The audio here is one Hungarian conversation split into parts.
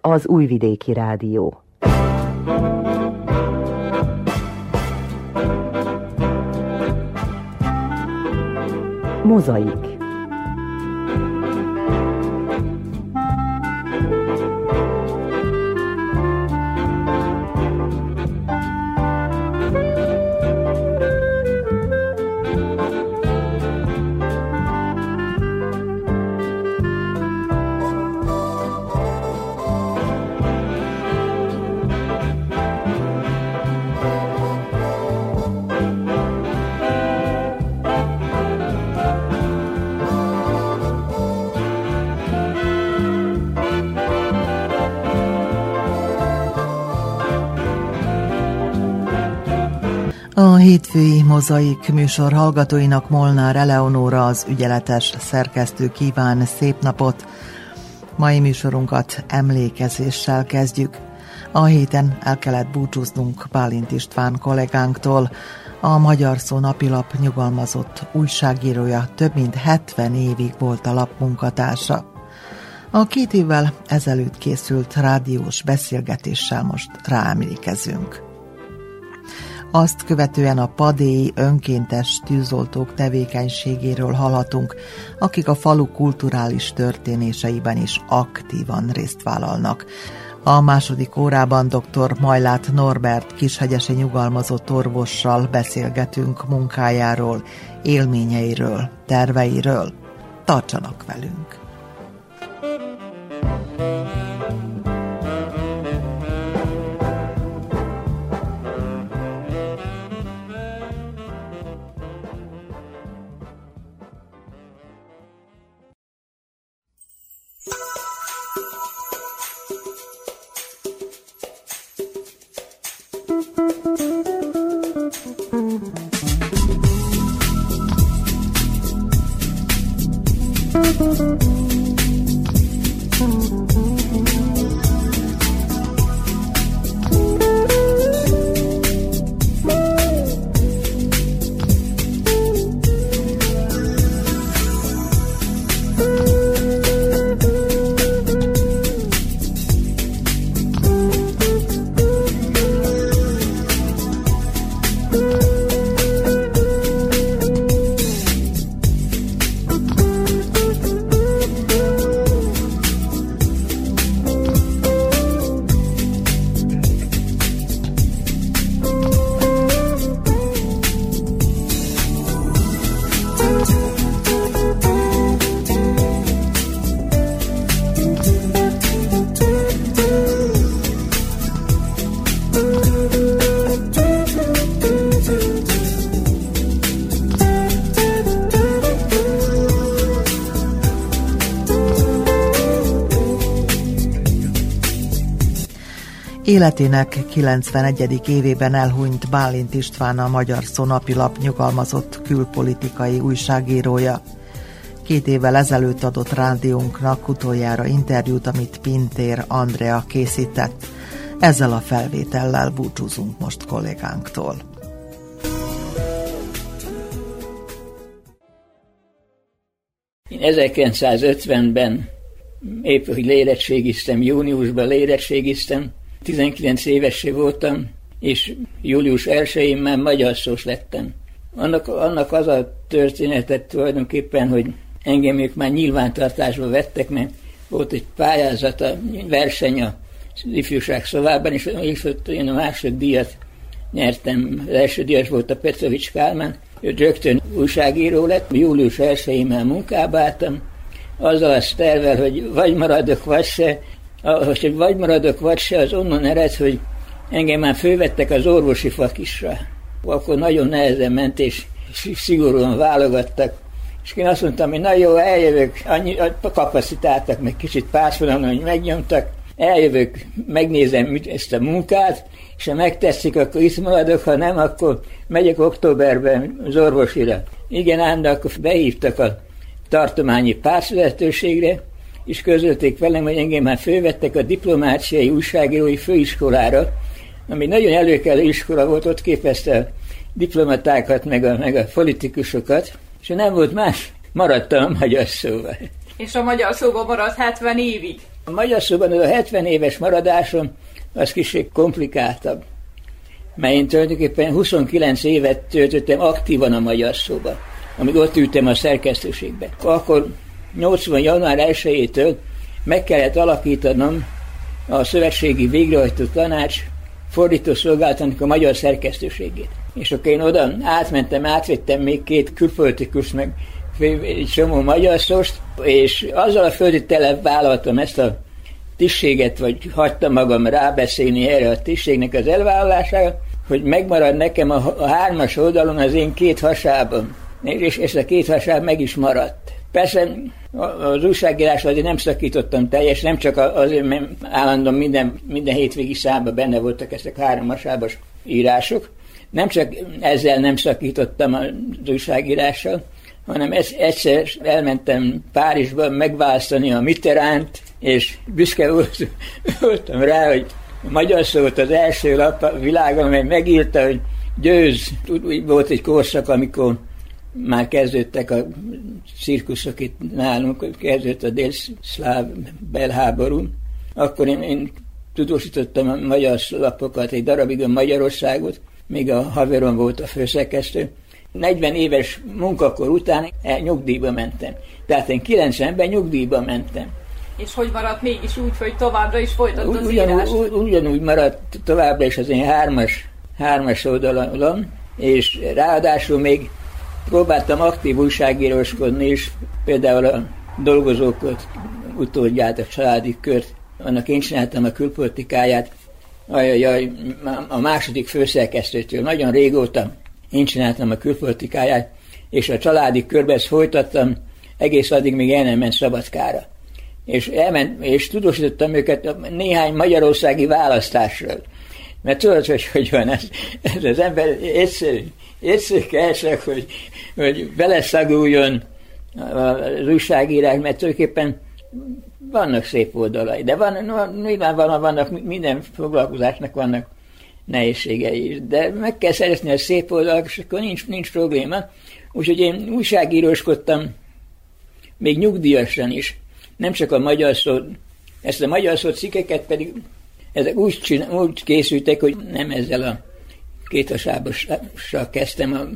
Az Újvidéki Rádió. Mozaik A hétfői mozaik műsor hallgatóinak Molnár Eleonóra az ügyeletes szerkesztő kíván szép napot. Mai műsorunkat emlékezéssel kezdjük. A héten el kellett búcsúznunk Bálint István kollégánktól, a Magyar Szó napilap nyugalmazott újságírója több mint 70 évig volt a lap munkatársa. A két évvel ezelőtt készült rádiós beszélgetéssel most ráemlékezünk. Azt követően a padéi önkéntes tűzoltók tevékenységéről hallhatunk, akik a falu kulturális történéseiben is aktívan részt vállalnak. A második órában dr. Majlát Norbert kishegyesi nyugalmazott orvossal beszélgetünk munkájáról, élményeiről, terveiről. Tartsanak velünk! Életének 91. évében elhunyt Bálint István a Magyar Szonapilap nyugalmazott külpolitikai újságírója. Két évvel ezelőtt adott rádiónknak utoljára interjút, amit Pintér Andrea készített. Ezzel a felvétellel búcsúzunk most kollégánktól. Én 1950-ben épp, hogy lérettségiztem, júniusban lérettségiztem, 19 évesé voltam, és július 1-én már magyar szós lettem. Annak, annak az a történetet tulajdonképpen, hogy engem ők már nyilvántartásba vettek, mert volt egy pályázat, a verseny a ifjúság szobában, és, és ott én a második díjat nyertem. Az első díjas volt a Petrovics Kálmán, ő rögtön újságíró lett, július 1-én már munkába álltam, azzal a tervel, hogy vagy maradok, vagy se, hogy vagy maradok, vagy se, az onnan ered, hogy engem már fővettek az orvosi fakisra. Akkor nagyon nehezen ment, és szigorúan válogattak. És én azt mondtam, hogy na jó, eljövök, annyi, kapacitáltak, meg kicsit párszonalon, hogy megnyomtak, eljövök, megnézem ezt a munkát, és ha megteszik, akkor itt maradok, ha nem, akkor megyek októberben az orvosira. Igen, ám, de akkor behívtak a tartományi párszvezetőségre, és közölték velem, hogy engem már fölvettek a diplomáciai újságírói főiskolára, ami nagyon előkelő iskola volt, ott képezte a diplomatákat, meg a, meg a politikusokat, és nem volt más, maradtam a magyar szóval. És a magyar szóban maradt 70 évig? A magyar szóban ez a 70 éves maradásom az kicsit komplikáltabb. Mert én tulajdonképpen 29 évet töltöttem aktívan a magyar szóba, amíg ott ültem a szerkesztőségbe. Akkor 80. január 1-től meg kellett alakítanom a Szövetségi Végrehajtó Tanács fordító szolgálatának a magyar szerkesztőségét. És akkor én oda átmentem, átvettem még két külpolitikus, meg egy csomó magyar szóst, és azzal a földi telep vállaltam ezt a tisztséget, vagy hagytam magam rábeszélni erre a tisztségnek az elvállalására, hogy megmarad nekem a, a hármas oldalon az én két hasában. És ezt a két hasáb meg is maradt. Persze az újságírás azért nem szakítottam teljes, nem csak azért, mert állandóan minden, minden hétvégi számban benne voltak ezek három hasábos írások, nem csak ezzel nem szakítottam az újságírással, hanem egyszer elmentem Párizsba megválasztani a Mitteránt, és büszke voltam rá, hogy magyar szólt az első lap a világon, amely megírta, hogy győz. Úgy volt egy korszak, amikor már kezdődtek a cirkuszok itt nálunk, kezdődött a dél-szláv belháború. Akkor én, én tudósítottam a magyar lapokat, egy darabig a Magyarországot, még a haveron volt a főszerkesztő. 40 éves munkakor után nyugdíjba mentem. Tehát én 90-ben nyugdíjba mentem. És hogy maradt mégis úgy, hogy továbbra is folytatott az ugyanúgy, írás? Ugyanúgy maradt továbbra is az én hármas, hármas oldalon, és ráadásul még próbáltam aktív újságíróskodni is, például a dolgozókat, utódját, a családi kört, annak én csináltam a külpolitikáját, ajajaj, a második főszerkesztőtől, nagyon régóta én csináltam a külpolitikáját, és a családi körbe ezt folytattam, egész addig még el nem ment Szabadkára. És, elment, és tudósítottam őket néhány magyarországi választásról. Mert tudod, hogy hogy van ez, ez az ember egyszerű, kell hogy, hogy beleszaguljon az újságírás, mert tulajdonképpen vannak szép oldalai, de van, nyilvánvalóan vannak, minden foglalkozásnak vannak nehézségei is, de meg kell szerezni a szép oldalak, és akkor nincs, nincs probléma. Úgyhogy én újságíróskodtam még nyugdíjasan is, nem csak a magyar szó, ezt a magyar szó cikkeket pedig ezek úgy, csinál, úgy készültek, hogy nem ezzel a kétasábossal kezdtem a,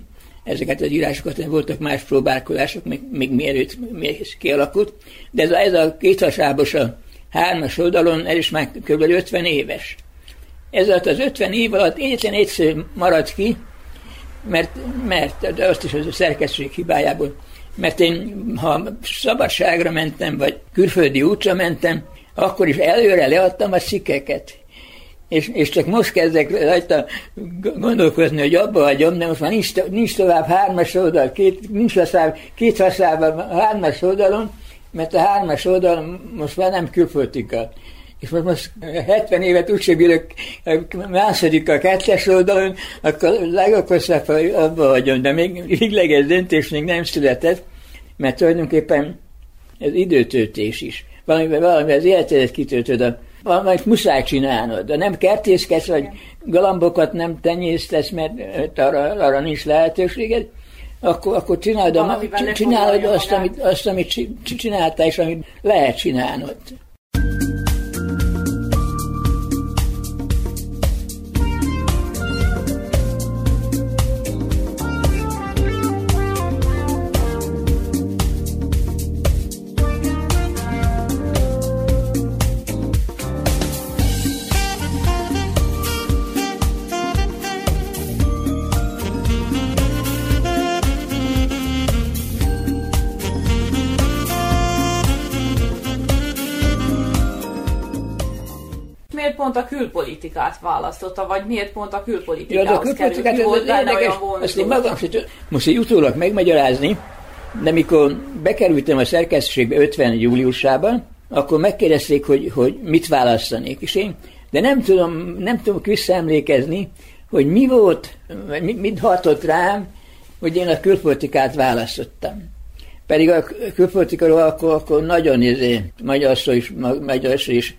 ezeket az írásokat, voltak más próbálkozások, még, még mielőtt még kialakult, de ez a, ez a kétasábos a hármas oldalon, ez is már kb. 50 éves. Ez alatt az 50 év alatt egyetlen egyszer maradt ki, mert, mert de azt is az a szerkesztőség hibájából, mert én, ha szabadságra mentem, vagy külföldi útra mentem, akkor is előre leadtam a cikkeket. És, és csak most kezdek rajta gondolkozni, hogy abba hagyom, de most már nincs, nincs tovább hármas oldal, két, nincs leszább, két használva hármas oldalon, mert a hármas oldal most már nem külpolitika. És most, most 70 évet úgyse bírok második a kettes oldalon, akkor legokosabb, abba hagyom, de még végleges döntés még nem született, mert tulajdonképpen ez időtöltés is. Valami, valami az életedet kitöltöd, a, valamit muszáj csinálnod, de nem kertészkedsz, vagy galambokat nem tenyésztesz, mert arra, arra nincs lehetőséged, akkor, akkor csinálod, a, csinálod azt, amit, azt, amit csináltál, és amit lehet csinálnod. Külpolitikát választotta, vagy miért pont a külpolitikához ja, a külpolitikát került? Mi érdekes, ezt én magam most egy utólag megmagyarázni, de mikor bekerültem a szerkesztőségbe 50 júliusában, akkor megkérdezték, hogy, hogy mit választanék. És én, de nem tudom, nem tudom visszaemlékezni, hogy mi volt, mit, mit hatott rám, hogy én a külpolitikát választottam. Pedig a külpolitikaról akkor, akkor nagyon izé, magyar szó is, magyar szó is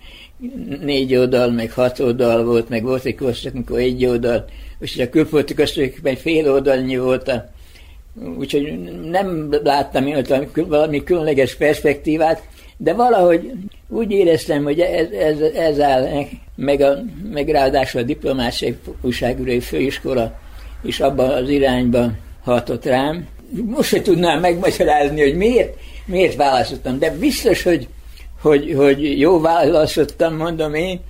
négy oldal, meg hat oldal volt, meg volt egy korszak, amikor egy oldal, és a külpolitika egy fél oldalnyi volt a Úgyhogy nem láttam én valami különleges perspektívát, de valahogy úgy éreztem, hogy ez, ez, ez áll meg, a, meg ráadásul a diplomáciai újságírói főiskola is abban az irányba hatott rám. Most se tudnám megmagyarázni, hogy miért, miért választottam, de biztos, hogy, hogy, hogy jó választottam, mondom én,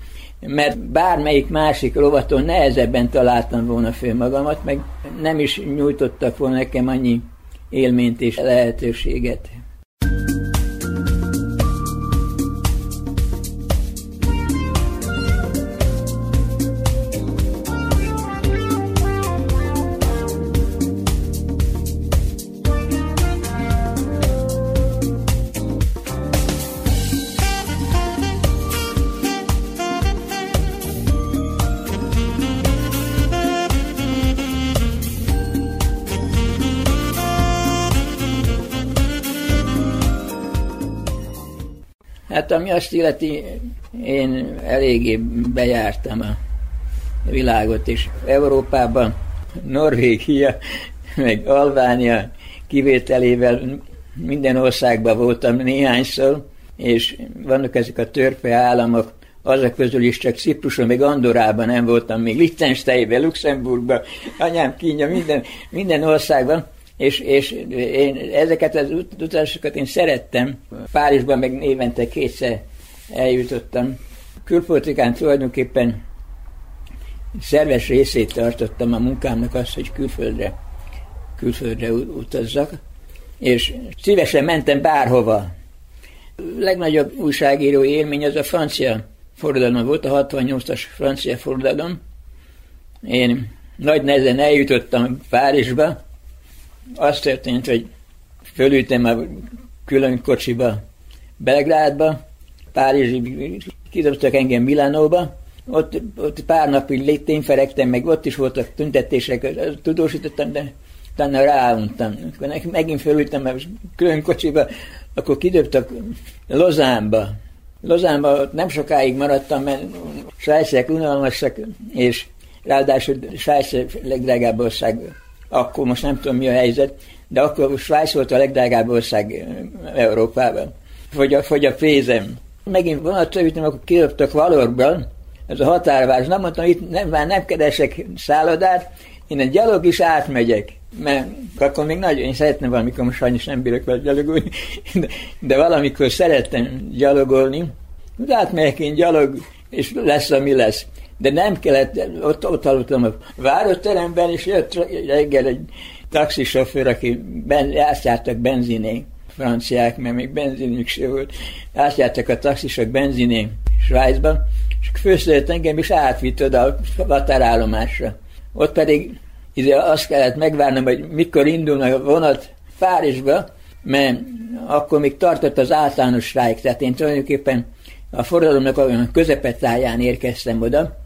mert bármelyik másik rovaton nehezebben találtam volna föl magamat, meg nem is nyújtottak volna nekem annyi élményt és lehetőséget. Hát ami azt illeti, én eléggé bejártam a világot, és Európában Norvégia, meg Albánia kivételével minden országban voltam néhányszor, és vannak ezek a törpe államok, azok közül is csak Cipruson, meg Andorában nem voltam, még Liechtensteinben, Luxemburgban, anyám kínja, minden, minden országban, és, és én ezeket az utazásokat én szerettem. Párizsban meg évente kétszer eljutottam. Külpolitikán tulajdonképpen szerves részét tartottam a munkámnak azt, hogy külföldre, külföldre utazzak, és szívesen mentem bárhova. A legnagyobb újságíró élmény az a francia forradalom volt, a 68-as francia forradalom. Én nagy nehezen eljutottam Párizsba, az történt, hogy fölültem a külön kocsiba Belgrádba, Párizsi, kidobtak engem Milánóba, ott, ott pár napig létén feregtem, meg ott is voltak tüntetések, tudósítottam, de utána ráuntam. Akkor megint fölültem a külön kocsiba, akkor kidobtak Lozánba. Lozánba ott nem sokáig maradtam, mert Svájcek unalmasak, és ráadásul Svájc legdrágább ország akkor most nem tudom mi a helyzet, de akkor Svájc volt a legdrágább ország Európában. Fogy a, fogy a pénzem. Megint vonatra ültem, akkor kiröptök Valorban, ez a határváros. Nem mondtam, itt nem, már nem keresek szállodát, én egy gyalog is átmegyek. Mert akkor még nagyon, én szeretném valamikor, most sajnos nem bírok vele gyalogolni, de, de valamikor szerettem gyalogolni. De átmegyek én gyalog, és lesz, ami lesz de nem kellett, ott, ott aludtam a váróteremben, és jött reggel egy taxisofőr, aki ben, átjártak benziné, franciák, mert még benzinük se volt, átjártak a taxisok benziné Svájcban, és főszedett engem, és átvitt oda a határállomásra. Ott pedig ide azt kellett megvárnom, hogy mikor indulna a vonat Párizsba, mert akkor még tartott az általános strájk, tehát én tulajdonképpen a forradalomnak a közepetáján érkeztem oda,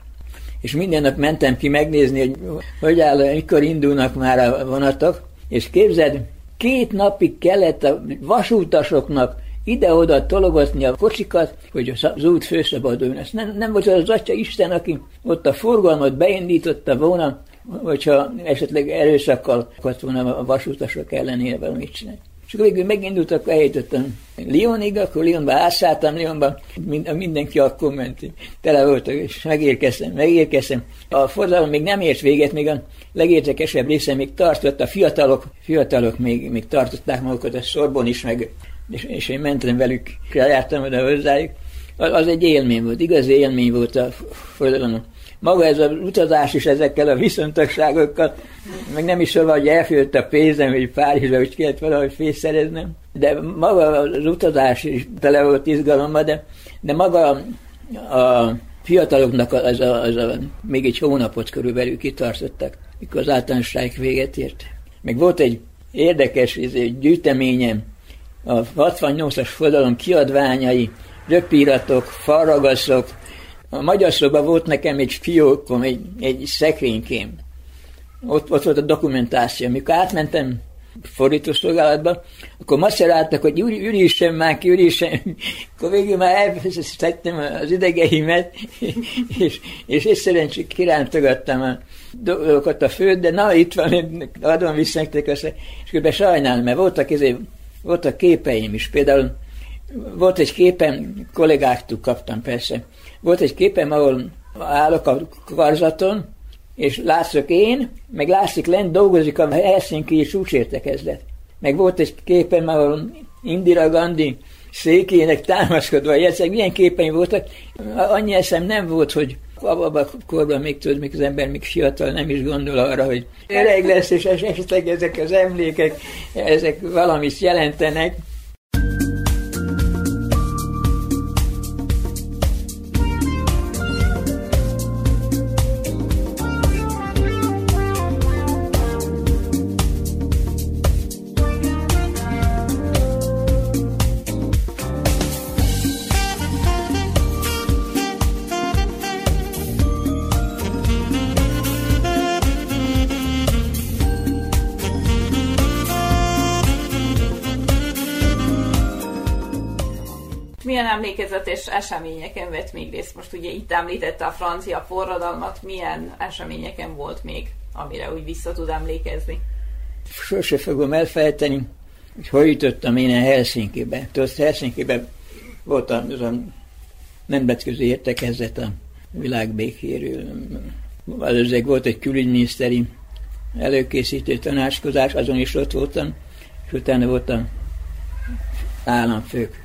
és minden nap mentem ki megnézni, hogy hogy áll, mikor indulnak már a vonatok, és képzeld, két napig kellett a vasútasoknak ide-oda tologatni a kocsikat, hogy az út főszabaduljon. Ez nem, nem volt az Atya Isten, aki ott a forgalmat beindította volna, hogyha esetleg erőszakkal volna a vasútasok ellenére valamit csinálni. És akkor végül megindultak, eljutottam Lyonig, akkor Lyonba átszálltam, Lyonba mind, mindenki akkor ment, tele voltak, és megérkeztem, megérkeztem. A forradalom még nem ért véget, még a legértekesebb része még tartott, a fiatalok, fiatalok még, még tartották magukat a sorban is, meg, és, és én mentem velük, jártam oda hozzájuk. Az egy élmény volt, igazi élmény volt a forradalom maga ez az utazás is ezekkel a viszontagságokkal, meg nem is szóval, hogy elfőtt a pénzem, hogy Párizsba, hogy kellett valahogy fészereznem, de maga az utazás is tele volt izgalommal, de, de maga a fiataloknak az a, az a, még egy hónapot körülbelül kitartottak, mikor az általános véget ért. Meg volt egy érdekes egy gyűjteményem, a 68-as forradalom kiadványai, röpíratok, faragaszok, a magyar szoba volt nekem egy fiókom, egy, egy szekrénykém. Ott, ott volt a dokumentáció. Amikor átmentem fordítószolgálatba, akkor maceráltak, hogy ülésen már ki, ülésen. Akkor végül már elvesztettem az idegeimet, és, és egyszerűen csak kirántogattam a dolgokat a főt, de na, itt van, adom vissza nektek azt, és közben sajnálom, mert voltak, ezért, voltak képeim is. Például volt egy képen, kollégáktól kaptam persze, volt egy képem, ahol állok a karzaton, és látszok én, meg látszik lent dolgozik a Helsinki csúcsértekezlet. Meg volt egy képem, ahol Indira Gandhi székének támaszkodva ezek milyen képeim voltak. Annyi eszem nem volt, hogy abban a korban még tudod, még az ember még fiatal nem is gondol arra, hogy öreg lesz, és esetleg ezek az emlékek, ezek valamit jelentenek. Emlékezetes eseményeken vett még részt? Most ugye itt említette a francia forradalmat, milyen eseményeken volt még, amire úgy vissza tud emlékezni? Sose fogom elfelejteni, hogy hogy jutottam én a Helsinki-be. Tudod, Helsinki-be voltam az a nemzetközi értekezet a világbékéről. Valószínűleg volt egy külügyminiszteri előkészítő tanácskozás, azon is ott voltam, és utána voltam államfők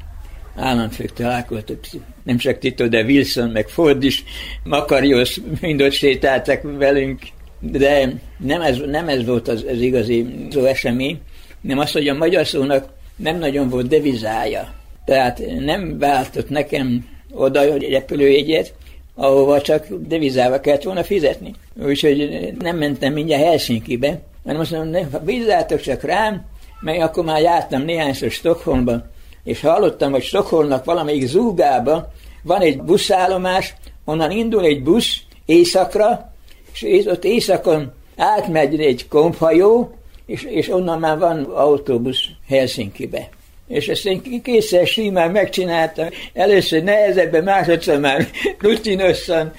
államfők találkoztak, nem csak Tito, de Wilson, meg Ford is, Makarios mind ott sétáltak velünk, de nem ez, nem ez volt az, az igazi az esemény, nem az, hogy a magyar szónak nem nagyon volt devizája. Tehát nem váltott nekem oda, hogy egy repülőjegyet, ahova csak devizával kellett volna fizetni. Úgyhogy nem mentem mindjárt Helsinki-be, hanem azt mondom, ne, bízzátok csak rám, meg akkor már jártam néhányszor Stockholmba, és hallottam, hogy Stockholmnak valamelyik zúgába van egy buszállomás, onnan indul egy busz éjszakra, és ott éjszakon átmegy egy komphajó, és, és onnan már van autóbusz Helsinkibe. És ezt én kétszer simán megcsináltam. Először nehezebben, másodszor már rutinosan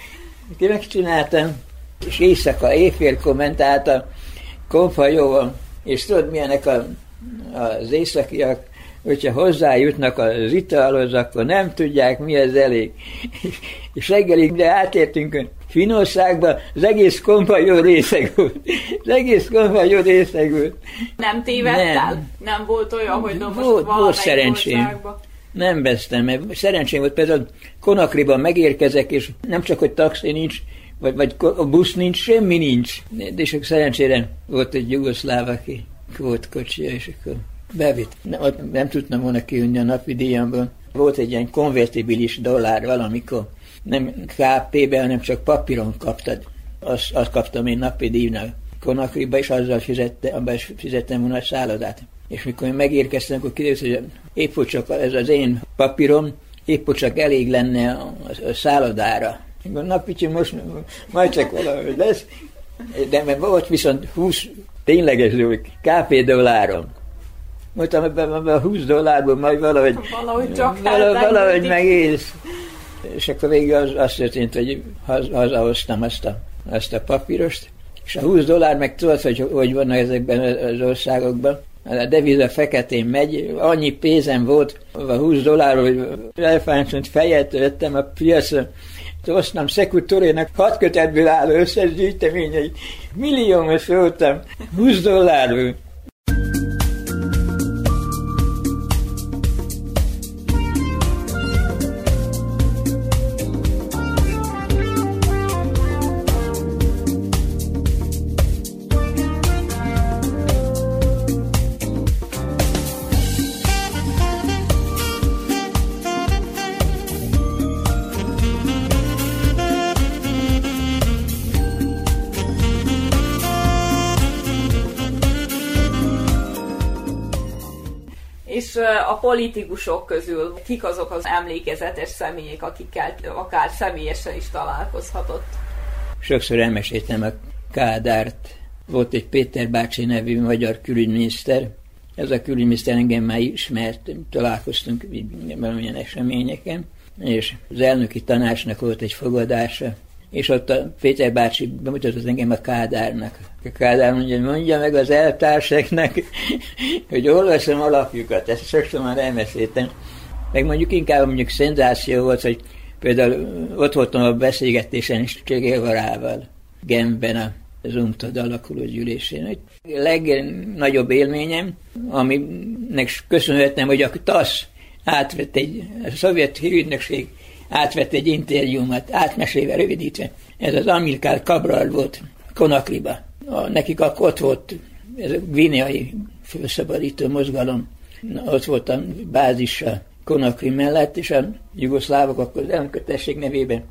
megcsináltam. És éjszaka, éjfélkor ment át a komfajóval, és tudod milyenek a, az északiak, hogyha hozzájutnak az italhoz, akkor nem tudják, mi az elég. És reggelig, de átértünk Finországba, az egész kompa jó részeg volt. Az egész kompa jó részeg volt. Nem tévedtál? Nem, nem volt olyan, hogy most volt, volt szerencsém. Országba. Nem vesztem, mert szerencsém volt, például Konakriban megérkezek, és nem csak, hogy taxi nincs, vagy, vagy a busz nincs, semmi nincs. De és szerencsére volt egy jugoszláv, aki volt kocsia, és akkor bevitt. Nem, nem tudtam volna kijönni a napi díjamból. Volt egy ilyen konvertibilis dollár valamikor, nem KP-be, hanem csak papíron kaptad. Azt, azt kaptam én napi díjnak Konakriba, és azzal fizette, abban is fizettem volna a szállodát. És mikor én megérkeztem, akkor kiderült, hogy épp hogy csak ez az én papírom, épp hogy csak elég lenne a, a, a szállodára. Na, picsi, most majd csak valahogy lesz. De mert volt viszont 20 tényleges KP dollárom mondtam, ebben a 20 dollárból majd valahogy, valahogy, csak valahogy, valahogy megélsz. És akkor végül az, az történt, hogy haz, hazahoztam azt a, azt a papírost, és a 20 dollár meg tudod, hogy hogy vannak ezekben az országokban. A deviza feketén megy, annyi pénzem volt, a 20 dollárról, hogy elfáncsolt fejet vettem a piacon, hoztam Szekutorének hat kötetből álló összes gyűjteményeit. Milliómos voltam, 20 dollárból. Politikusok közül kik azok az emlékezetes személyek, akikkel akár személyesen is találkozhatott? Sokszor elmeséltem a Kádárt. Volt egy Péter bácsi nevű magyar külügyminiszter. Ez a külügyminiszter engem már ismert, találkoztunk valamilyen eseményeken, és az elnöki tanácsnak volt egy fogadása, és ott a Péter bácsi bemutatott engem a Kádárnak. A Kádár mondja, mondja meg az eltárseknek, hogy olvasom alapjukat, ezt sokszor már elmeséltem. Meg mondjuk inkább mondjuk szenzáció volt, hogy például ott voltam a beszélgetésen is Csegévarával, Genben az UNCTAD alakuló gyűlésén. A legnagyobb élményem, aminek köszönhetem, hogy a TASZ átvett egy, a szovjet hírügynökség átvett egy interjúmat, átmesélve rövidítve. Ez az Amilkár Cabral volt Konakriba. A, nekik akkor ott volt ez a gvineai felszabadító mozgalom, ott volt a bázisa Konakri mellett, és a jugoszlávok akkor az elkötesség nevében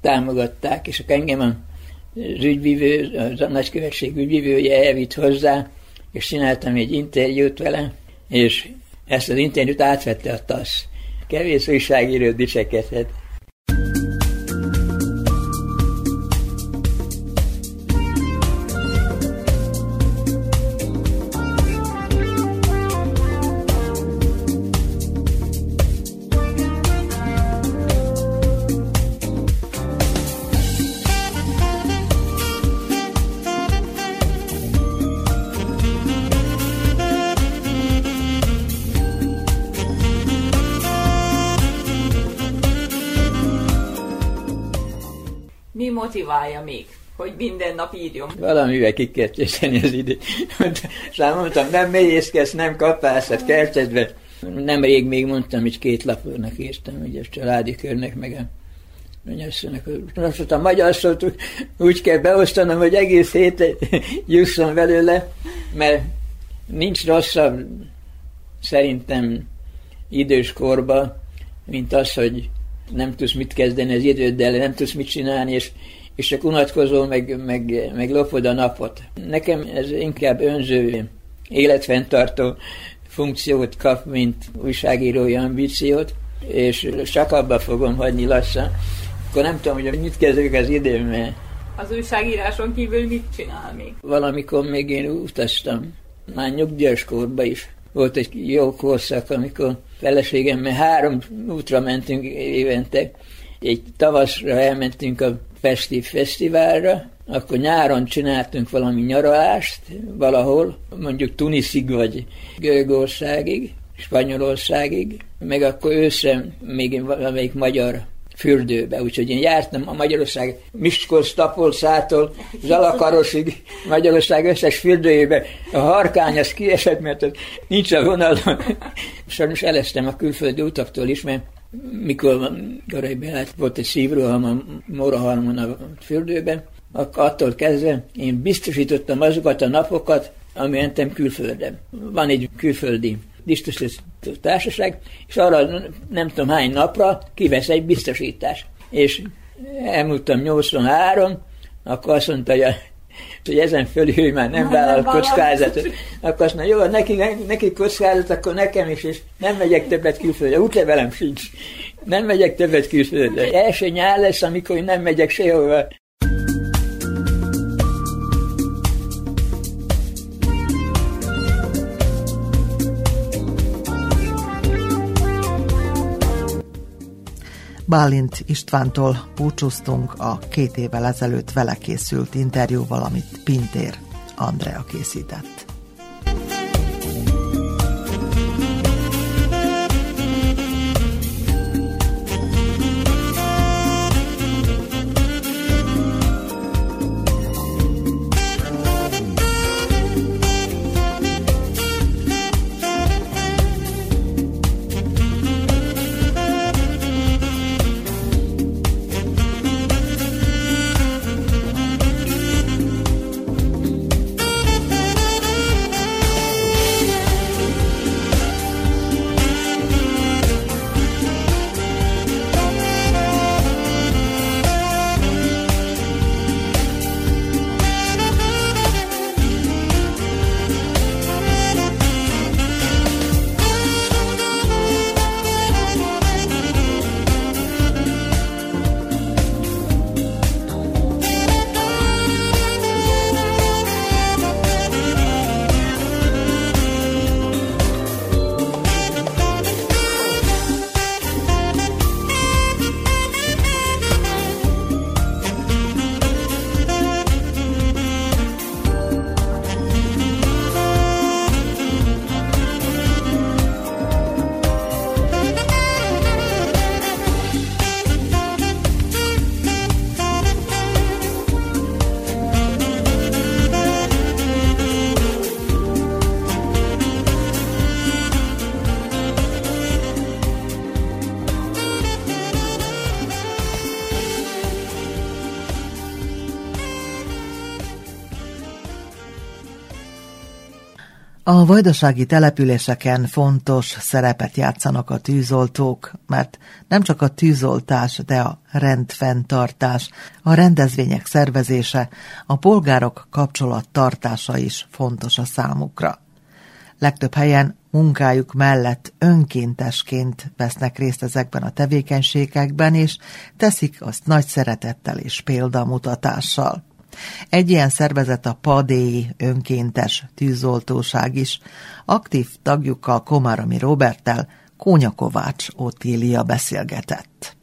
támogatták, és akkor engem az ügyvívő, az a nagykövetség ügyvívője elvitt hozzá, és csináltam egy interjút vele, és ezt az interjút átvette a TASZ. Kevés újságíró dicsekedhet. Hogy minden nap írjon? Valamivel ki kell tészni az időt. Szóval mondtam, nem mélyészkedsz, nem kapászat, kertedbe. Nem rég még mondtam, hogy két lapnak írtam, ugye a családi körnek, meg a Menyasszonynak, azt a magyar szót úgy kell beosztanom, hogy egész héten jusson belőle, mert nincs rosszabb szerintem idős korba, mint az, hogy nem tudsz mit kezdeni az időddel, nem tudsz mit csinálni, és, és csak unatkozol, meg, meg, meg lopod a napot. Nekem ez inkább önző, életfenntartó funkciót kap, mint újságírói ambíciót, és csak abba fogom hagyni lassan. Akkor nem tudom, hogy mit kezdők az időmmel. Az újságíráson kívül mit csinál még? Valamikor még én utaztam, már nyugdíjas korban is. Volt egy jó korszak, amikor feleségemmel három útra mentünk évente. Egy tavaszra elmentünk a Festi Fesztiválra, akkor nyáron csináltunk valami nyaralást valahol, mondjuk Tunisig vagy Görögországig, Spanyolországig, meg akkor őszre még valamelyik magyar fürdőbe. Úgyhogy én jártam a Magyarország Miskolc, Tapolszától, Zalakarosig, Magyarország összes fürdőjébe. A harkány az kiesett, mert nincs a vonalon. Sajnos eleztem a külföldi utaktól is, mert mikor Garai Bélát volt egy szívroham a Morahalmon a fürdőben, akkor attól kezdve én biztosítottam azokat a napokat, ami mentem külföldre. Van egy külföldi biztosító társaság, és arra nem tudom hány napra kivesz egy biztosítás. És elmúltam 83, akkor azt mondta, hogy, a, hogy ezen fölül ő már nem vállal kockázatot. Akkor azt mondja, jó, neki, neki kockázat, akkor nekem is, és nem megyek többet külföldre. Útlevelem sincs. Nem megyek többet külföldre. Első nyár lesz, amikor én nem megyek sehova. Bálint Istvántól búcsúztunk a két évvel ezelőtt vele készült interjúval, amit Pintér Andrea készített. A vajdasági településeken fontos szerepet játszanak a tűzoltók, mert nem csak a tűzoltás, de a rendfenntartás, a rendezvények szervezése, a polgárok kapcsolattartása is fontos a számukra. Legtöbb helyen munkájuk mellett önkéntesként vesznek részt ezekben a tevékenységekben, és teszik azt nagy szeretettel és példamutatással. Egy ilyen szervezet a Padéi önkéntes tűzoltóság is. Aktív tagjukkal Komáromi Roberttel Kónya Kovács Otília beszélgetett.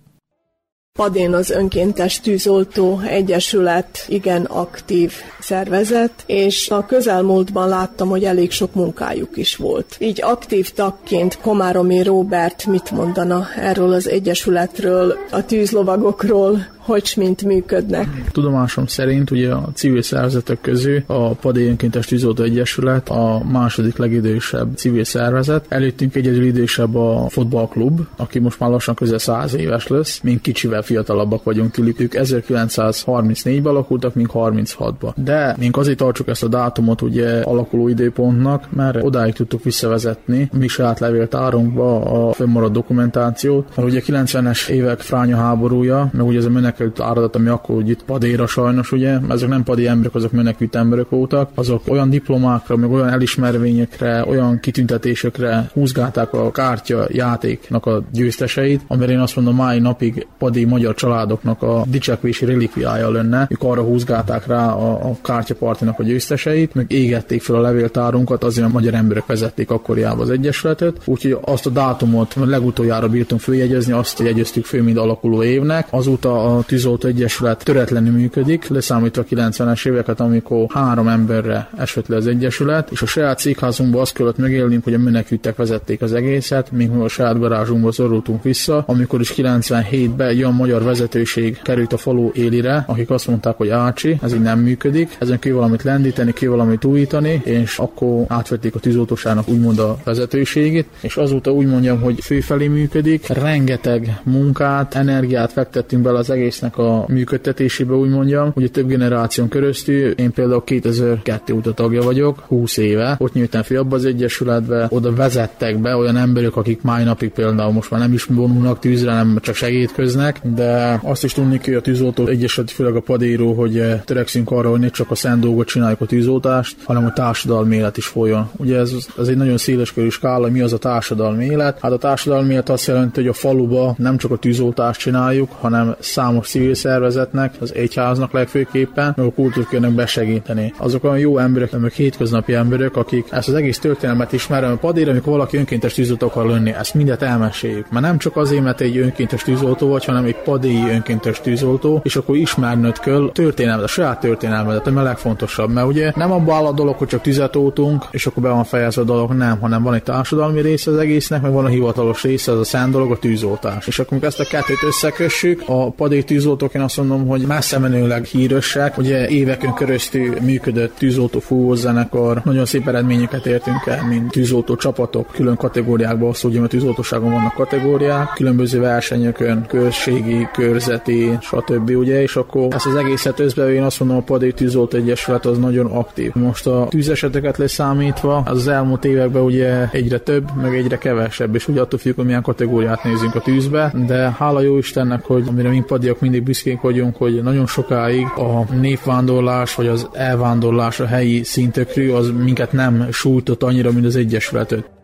Padén az önkéntes tűzoltó egyesület igen aktív szervezet, és a közelmúltban láttam, hogy elég sok munkájuk is volt. Így aktív tagként Komáromi Robert mit mondana erről az egyesületről, a tűzlovagokról, hogy mint működnek. Tudomásom szerint ugye a civil szervezetek közül a Padé Önkéntes Tűzoltó Egyesület a második legidősebb civil szervezet. Előttünk egyedül idősebb a fotballklub, aki most már lassan közel száz éves lesz. Még kicsivel fiatalabbak vagyunk tőlük. Ők 1934-ben alakultak, mint 36-ban. De még azért tartsuk ezt a dátumot ugye alakuló időpontnak, mert odáig tudtuk visszavezetni mi saját levéltárunkba a fönnmaradt dokumentációt. Mert ugye 90-es évek fránya háborúja, meg ugye ez a menekült áradat, ami akkor úgy itt padéra sajnos, ugye, ezek nem padi emberek, azok menekült emberek voltak, azok olyan diplomákra, meg olyan elismervényekre, olyan kitüntetésekre húzgálták a kártya játéknak a győzteseit, amire én azt mondom, mai napig padi magyar családoknak a dicsekvési relikviája lenne. Ők arra húzgálták rá a, a kártyapartinak a győzteseit, meg égették fel a levéltárunkat, azért a magyar emberek vezették akkoriában az egyesületet. Úgyhogy azt a dátumot legutoljára bírtunk följegyezni, azt jegyeztük föl, mint alakuló évnek. Azóta a Tűzoltó Egyesület töretlenül működik, leszámítva a 90-es éveket, amikor három emberre esett le az Egyesület, és a saját cégházunkban azt kellett megélnünk, hogy a menekültek vezették az egészet, míg mi a saját garázsunkba szorultunk vissza, amikor is 97-ben egy olyan magyar vezetőség került a falu élire, akik azt mondták, hogy Ácsi, ez így nem működik, ezen kell valamit lendíteni, kell valamit újítani, és akkor átvették a tűzoltóságnak úgymond a vezetőségét, és azóta úgy mondjam, hogy főfelé működik, rengeteg munkát, energiát fektettünk bele az egész egésznek a működtetésébe, úgy mondjam. Ugye több generáción köröztül, én például 2002 óta tagja vagyok, 20 éve, ott nyújtam fi abba az egyesületbe, oda vezettek be olyan emberek, akik mai napig például most már nem is vonulnak tűzre, nem csak segítkeznek, de azt is tudni hogy a tűzoltó egyesület, főleg a padíró, hogy eh, törekszünk arra, hogy ne csak a szent dolgot csináljuk a tűzoltást, hanem a társadalmi élet is folyjon. Ugye ez, ez egy nagyon széles körű skála, mi az a társadalmi élet? Hát a társadalmi élet azt jelenti, hogy a faluba nem csak a tűzoltást csináljuk, hanem számos civil szervezetnek, az egyháznak legfőképpen, meg a kultúrkörnek besegíteni. Azok olyan jó emberek, meg hétköznapi emberek, akik ezt az egész történelmet ismerem, a padér, amikor valaki önkéntes tűzoltó akar lenni, ezt mindet elmeséljük. Mert nem csak azért, mert egy önkéntes tűzoltó vagy, hanem egy padéi önkéntes tűzoltó, és akkor ismernöd kell történelmet, a saját történelmet, ami a legfontosabb. Mert ugye nem abban áll a dolog, hogy csak tüzet ótunk, és akkor be van fejezve a dolog, nem, hanem van egy társadalmi része az egésznek, meg van a hivatalos része, az a szent dolog, a tűzoltás. És akkor ezt a kettőt összekössük, a padéi tűzoltók én azt mondom, hogy messze menőleg hírösek. Ugye éveken keresztül működött tűzoltó fúvózenekar, nagyon szép eredményeket értünk el, mint tűzoltó csapatok, külön kategóriákban, azt ugye, mert tűzoltóságon vannak kategóriák, különböző versenyökön, községi, körzeti, stb. Ugye, és akkor ezt az egészet összbe, én azt mondom, a Padé Tűzoltó Egyesület az nagyon aktív. Most a tűzeseteket leszámítva, az, az elmúlt években ugye egyre több, meg egyre kevesebb, és ugye attól függ, hogy milyen kategóriát nézünk a tűzbe, de hála jó Istennek, hogy amire mi padiak mindig büszkék vagyunk, hogy nagyon sokáig a népvándorlás vagy az elvándorlás a helyi szintökről az minket nem sújtott annyira, mint az Egyesületet.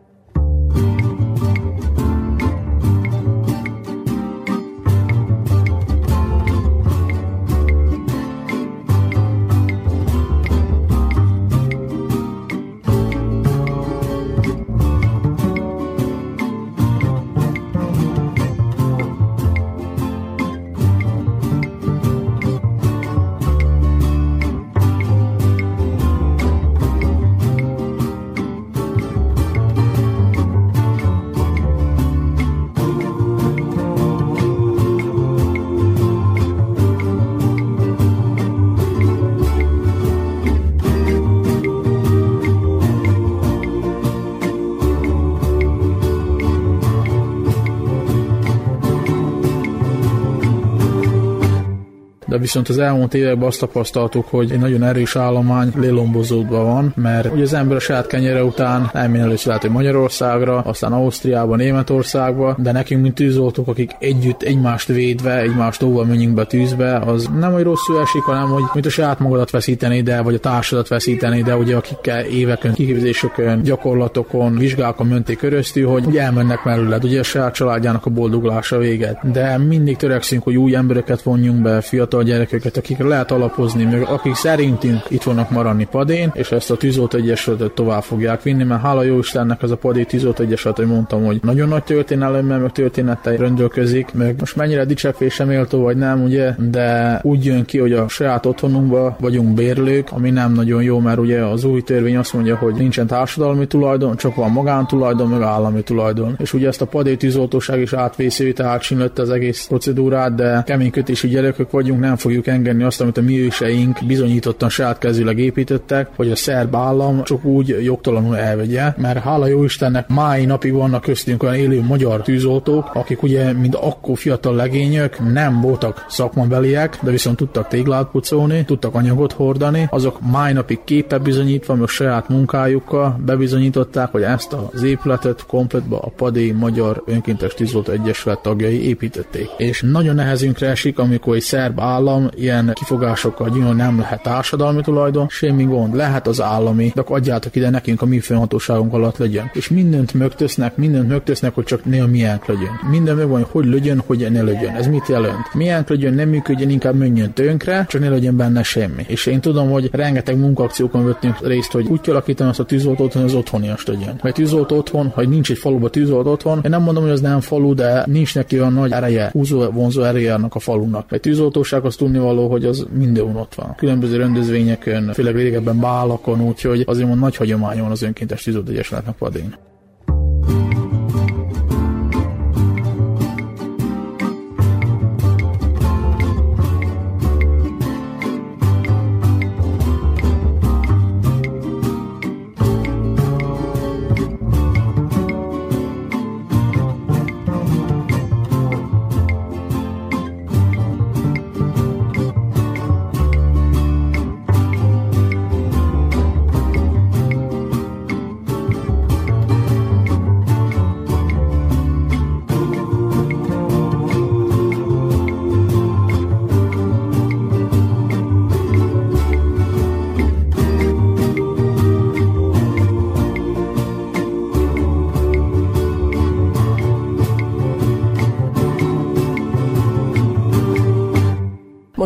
Viszont az elmúlt években azt tapasztaltuk, hogy egy nagyon erős állomány lélombozódva van, mert ugye az ember a saját kenyere után elmény először lehet, hogy Magyarországra, aztán Ausztriába, Németországba, de nekünk, mint tűzoltók, akik együtt egymást védve, egymást óva menjünk be tűzbe, az nem, hogy rosszul esik, hanem hogy mint a saját magadat veszíteni, de vagy a társadat veszíteni, de ugye akikkel éveken, kiképzéseken, gyakorlatokon, vizsgákon menték köröztül, hogy ugye elmennek mellőled, ugye a saját családjának a boldoglása véget. De mindig törekszünk, hogy új embereket vonjunk be, fiatal gyerekeket, akikre lehet alapozni, meg akik szerintünk itt vannak maradni padén, és ezt a tűzoltó egyesületet tovább fogják vinni, mert hála jó Istennek az a padé tűzoltó egyesület, hogy mondtam, hogy nagyon nagy történelemmel, meg történettel rendelkezik, meg most mennyire dicsepésem méltó vagy nem, ugye, de úgy jön ki, hogy a saját otthonunkba vagyunk bérlők, ami nem nagyon jó, mert ugye az új törvény azt mondja, hogy nincsen társadalmi tulajdon, csak van magántulajdon, meg állami tulajdon. És ugye ezt a padé tűzoltóság is átvészi, tehát az egész procedúrát, de kemény kötési gyerekek vagyunk, nem fogjuk engedni azt, amit a mi őseink bizonyítottan saját kezűleg építettek, hogy a szerb állam csak úgy jogtalanul elvegye, mert hála jó Istennek mai napig vannak köztünk olyan élő magyar tűzoltók, akik ugye mind akkor fiatal legények nem voltak szakmabeliek, de viszont tudtak téglát pucolni, tudtak anyagot hordani, azok mai napig képe bizonyítva, meg saját munkájukkal bebizonyították, hogy ezt az épületet kompletba a Padé Magyar Önkéntes Tűzoltó Egyesület tagjai építették. És nagyon nehezünkre esik, amikor egy szerb állam ilyen kifogásokkal gyűjön, nem lehet társadalmi tulajdon, semmi gond, lehet az állami, de akkor adjátok ide nekünk a mi főhatóságunk alatt legyen. És mindent mögtöznek, mindent mögtöznek, hogy csak ne a miénk legyen. Minden meg van, hogy legyen, hogy ne legyen. Ez mit jelent? Miénk legyen, nem működjön, inkább menjön tönkre, csak ne legyen benne semmi. És én tudom, hogy rengeteg munkakciókon vettünk részt, hogy úgy kialakítani azt a tűzoltót, hogy az otthonias legyen. Mert tűzolt otthon, ha nincs egy faluba tűzolt otthon, én nem mondom, hogy az nem falu, de nincs neki olyan nagy ereje, húzó, vonzó ereje annak a falunak. Egy tűzoltóság az tudnivaló, hogy az minden ott van. Különböző rendezvényeken, főleg régebben bálakon, úgyhogy azért mond nagy hagyomány van az önkéntes tűzoltó egyesületnek padén.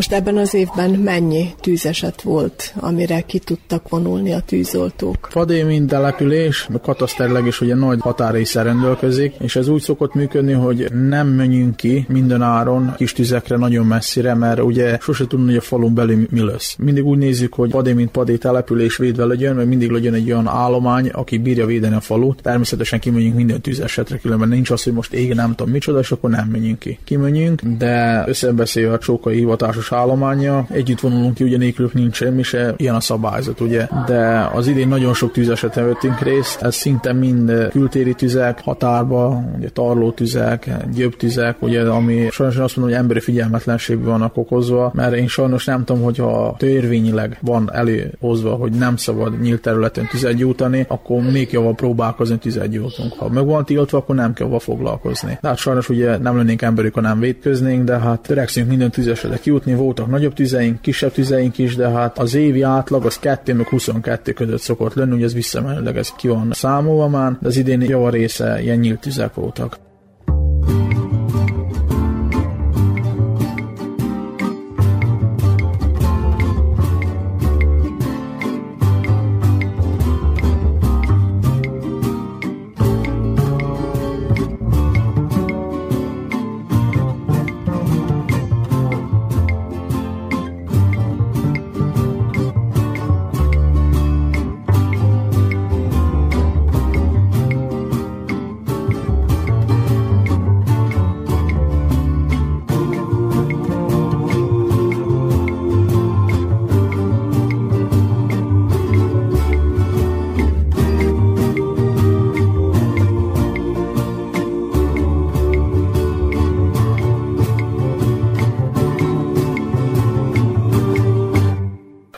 Most ebben az évben mennyi tűzeset volt, amire ki tudtak vonulni a tűzoltók? Fadé, mint település, kataszterleg is ugye nagy határészel rendelkezik, és ez úgy szokott működni, hogy nem menjünk ki minden áron kis tüzekre nagyon messzire, mert ugye sose tudni, hogy a falun belül mi lesz. Mindig úgy nézzük, hogy Padé, mint Padé település védve legyen, mert mindig legyen egy olyan állomány, aki bírja védeni a falut. Természetesen kimegyünk minden tűzesetre, különben nincs az, hogy most ég nem tudom micsoda, és akkor nem menjünk ki. Kimegyünk, de összebeszélve a csókai hivatásos állománya. Együtt vonulunk ki, ugye nélkülük nincs semmi se, ilyen a szabályzat, ugye. De az idén nagyon sok tűzeseten vettünk részt, ez szinte mind kültéri tüzek, határba, ugye tarló tüzek, gyöbb tüzek, ugye, ami sajnos azt mondom, hogy emberi figyelmetlenségben vannak okozva, mert én sajnos nem tudom, hogyha törvényileg van előhozva, hogy nem szabad nyílt területen tüzet gyújtani, akkor még jobban próbálkozni tüzet gyújtunk. Ha meg van tiltva, akkor nem kell foglalkozni. De hát sajnos ugye nem lennénk emberük, ha nem védkeznénk, de hát törekszünk minden tüzesetre kijutni, voltak nagyobb tüzeink, kisebb tüzeink is, de hát az évi átlag az 2 meg 22 között szokott lenni, ugye ez visszamenőleg ez ki van számolva már, de az idén javarésze ilyen nyílt tüzek voltak.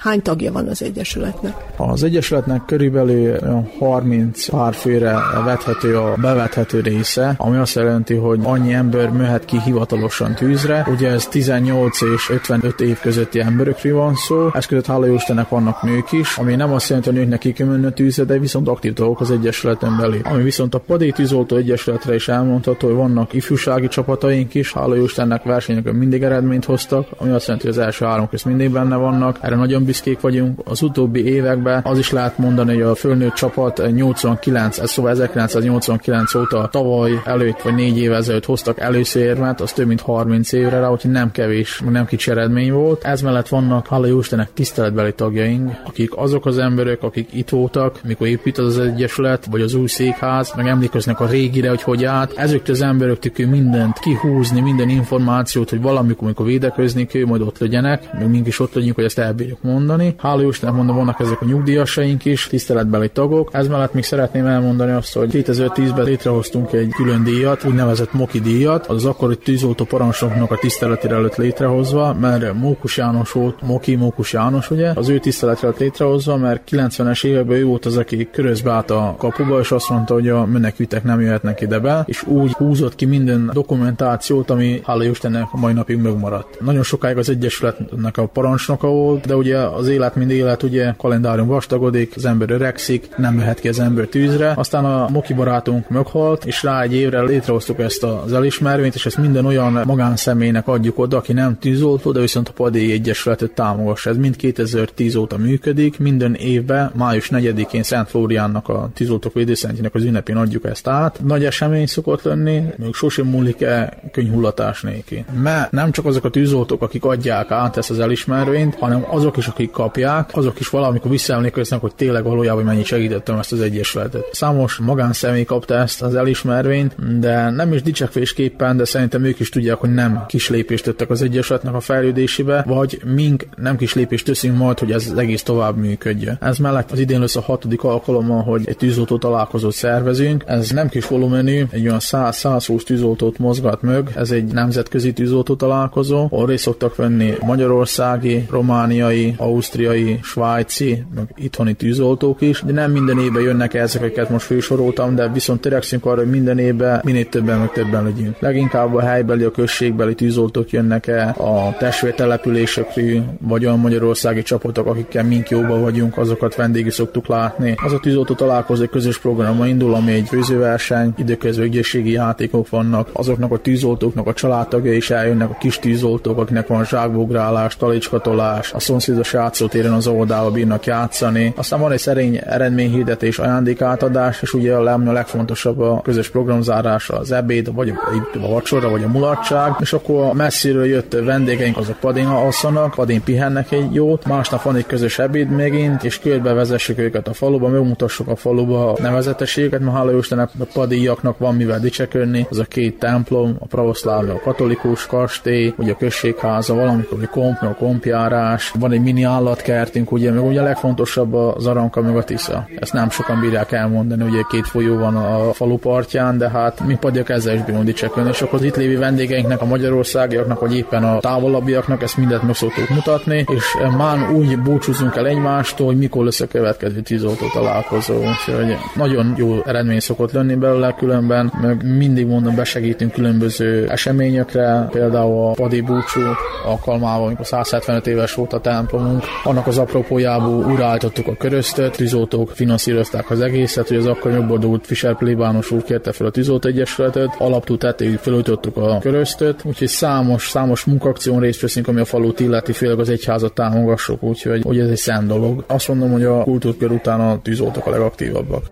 Hány tagja van az Egyesületnek? Az Egyesületnek körülbelül 30 pár főre vethető a bevethető része, ami azt jelenti, hogy annyi ember möhet ki hivatalosan tűzre. Ugye ez 18 és 55 év közötti emberekről van szó, ez között hála Istennek vannak nők is, ami nem azt jelenti, hogy nőknek ki kell tűzre, de viszont aktív dolgok az Egyesületen belül. Ami viszont a Padé Tűzoltó Egyesületre is elmondható, hogy vannak ifjúsági csapataink is, hála Istennek versenyeken mindig eredményt hoztak, ami azt jelenti, hogy az első három közt mindig benne vannak. Erre nagyon büszkék vagyunk. Az utóbbi években az is lehet mondani, hogy a fölnőtt csapat 89, ez szóval 1989 óta tavaly előtt vagy négy év ezelőtt hoztak először érmet, az több mint 30 évre rá, úgyhogy nem kevés, nem kicsi eredmény volt. Ez mellett vannak, hála Istennek tiszteletbeli tagjaink, akik azok az emberek, akik itt voltak, mikor épít az Egyesület, vagy az új székház, meg emlékeznek a régire, hogy hogy állt. Ezek az emberek mindent kihúzni, minden információt, hogy valamikor, amikor védekezni kell, majd ott legyenek, meg mink is ott legyünk, hogy ezt elbírjuk mondani. Hála Istennek mondom, vannak ezek a nyugdíjasaink is, tiszteletbeli tagok. Ez mellett még szeretném elmondani azt, hogy 2010-ben létrehoztunk egy külön díjat, úgynevezett Moki díjat, az akkori tűzoltó parancsnoknak a tiszteletére előtt létrehozva, mert Mókus János volt, Moki Mókus János, ugye, az ő tiszteletre lett létrehozva, mert 90-es években ő volt az, aki körözbe állt a kapuba, és azt mondta, hogy a menekültek nem jöhetnek ide be, és úgy húzott ki minden dokumentációt, ami hála Istennek a mai napig megmaradt. Nagyon sokáig az Egyesületnek a parancsnoka volt, de ugye az élet, mind élet, ugye kalendárium vastagodik, az ember öregszik, nem mehet ki az ember tűzre. Aztán a Moki barátunk meghalt, és rá egy évre létrehoztuk ezt az elismervényt, és ezt minden olyan magánszemélynek adjuk oda, aki nem tűzoltó, de viszont a Padi Egyesületet támogassa. Ez mind 2010 óta működik, minden évben, május 4-én Szent Flóriánnak a tűzoltók védőszentjének az ünnepén adjuk ezt át. Nagy esemény szokott lenni, még sosem múlik-e könyhullatás néki. Mert nem csak azok a tűzoltók, akik adják át ezt az elismervényt, hanem azok is, akik kapják, azok is valamikor visszaemlékeznek, hogy tényleg valójában mennyit segítettem ezt az egyesületet. Számos magánszemély kapta ezt az elismervényt, de nem is dicsekvésképpen, de szerintem ők is tudják, hogy nem kis lépést tettek az egyesületnek a fejlődésébe, vagy mink nem kis lépést teszünk majd, hogy ez az egész tovább működjön. Ez mellett az idén lesz a hatodik alkalommal, hogy egy tűzoltó találkozót szervezünk. Ez nem kis volumenű, egy olyan 100-120 tűzoltót mozgat meg. Ez egy nemzetközi tűzoltó találkozó, ahol részt szoktak venni magyarországi, romániai, ausztriai, svájci, meg itthoni tűzoltók is, de nem minden évben jönnek ezeket most felsoroltam, de viszont törekszünk arra, hogy minden évben minél többen meg többen legyünk. Leginkább a helybeli, a községbeli tűzoltók jönnek el, a testvértelepülésekről, vagy olyan magyarországi csapatok, akikkel mink jóba vagyunk, azokat vendégi szoktuk látni. Az a tűzoltó találkozó közös programa indul, ami egy főzőverseny, időközben ügyességi játékok vannak, azoknak a tűzoltóknak a családtagja is eljönnek, a kis tűzoltók, akinek van zsákbográlás, talicskatolás, a szomszédos játszótéren az óvodába bírnak játszani. Aztán van egy szerény eredményhirdetés, ajándékátadás, és ugye a, legfontosabb a közös programzárás, az ebéd, vagy a, vacsora, vagy a mulatság, és akkor a messziről jött vendégeink, azok padén alszanak, padén pihennek egy jót, másnap van egy közös ebéd megint, és körbe vezessük őket a faluba, megmutassuk a faluba a nevezetességet, mert hála Istennek a padíjaknak van mivel dicsekedni, az a két templom, a pravoszláv, a katolikus kastély, ugye a községháza, valamikor a komp, a kompjárás, van egy mini állatkertünk, ugye, meg ugye a legfontosabb az Aranka meg a Tisza. Ezt nem sokan bírják elmondani, ugye két folyó van a falu partján, de hát mi padjak ezzel is bírunk dicsekedni, és akkor az itt lévő vendégeinknek, a magyarországiaknak, vagy éppen a távolabbiaknak ezt mindent meg szoktuk mutatni, és már úgy búcsúzunk el egymástól, hogy mikor lesz a következő tűzoltó találkozó. Úgyhogy nagyon jó eredmény szokott lenni belőle különben, meg mindig mondom, besegítünk különböző eseményekre, például a padi búcsú alkalmával, amikor 175 éves volt a templomunk, annak az apropójából uráltottuk a köröztöt, tűzoltók finanszírozták az egészet, hogy az akkor megboldogult Fischer plébános úr kérte fel a tűzoltó egyesületet, alaptú tettéig felújítottuk a köröztöt, úgyhogy számos, számos munkakción részt veszünk, ami a falut illeti, főleg az egyházat támogassuk, úgyhogy hogy ez egy szent dolog. Azt mondom, hogy a kultúrkör után a tűzoltók a legaktívabbak.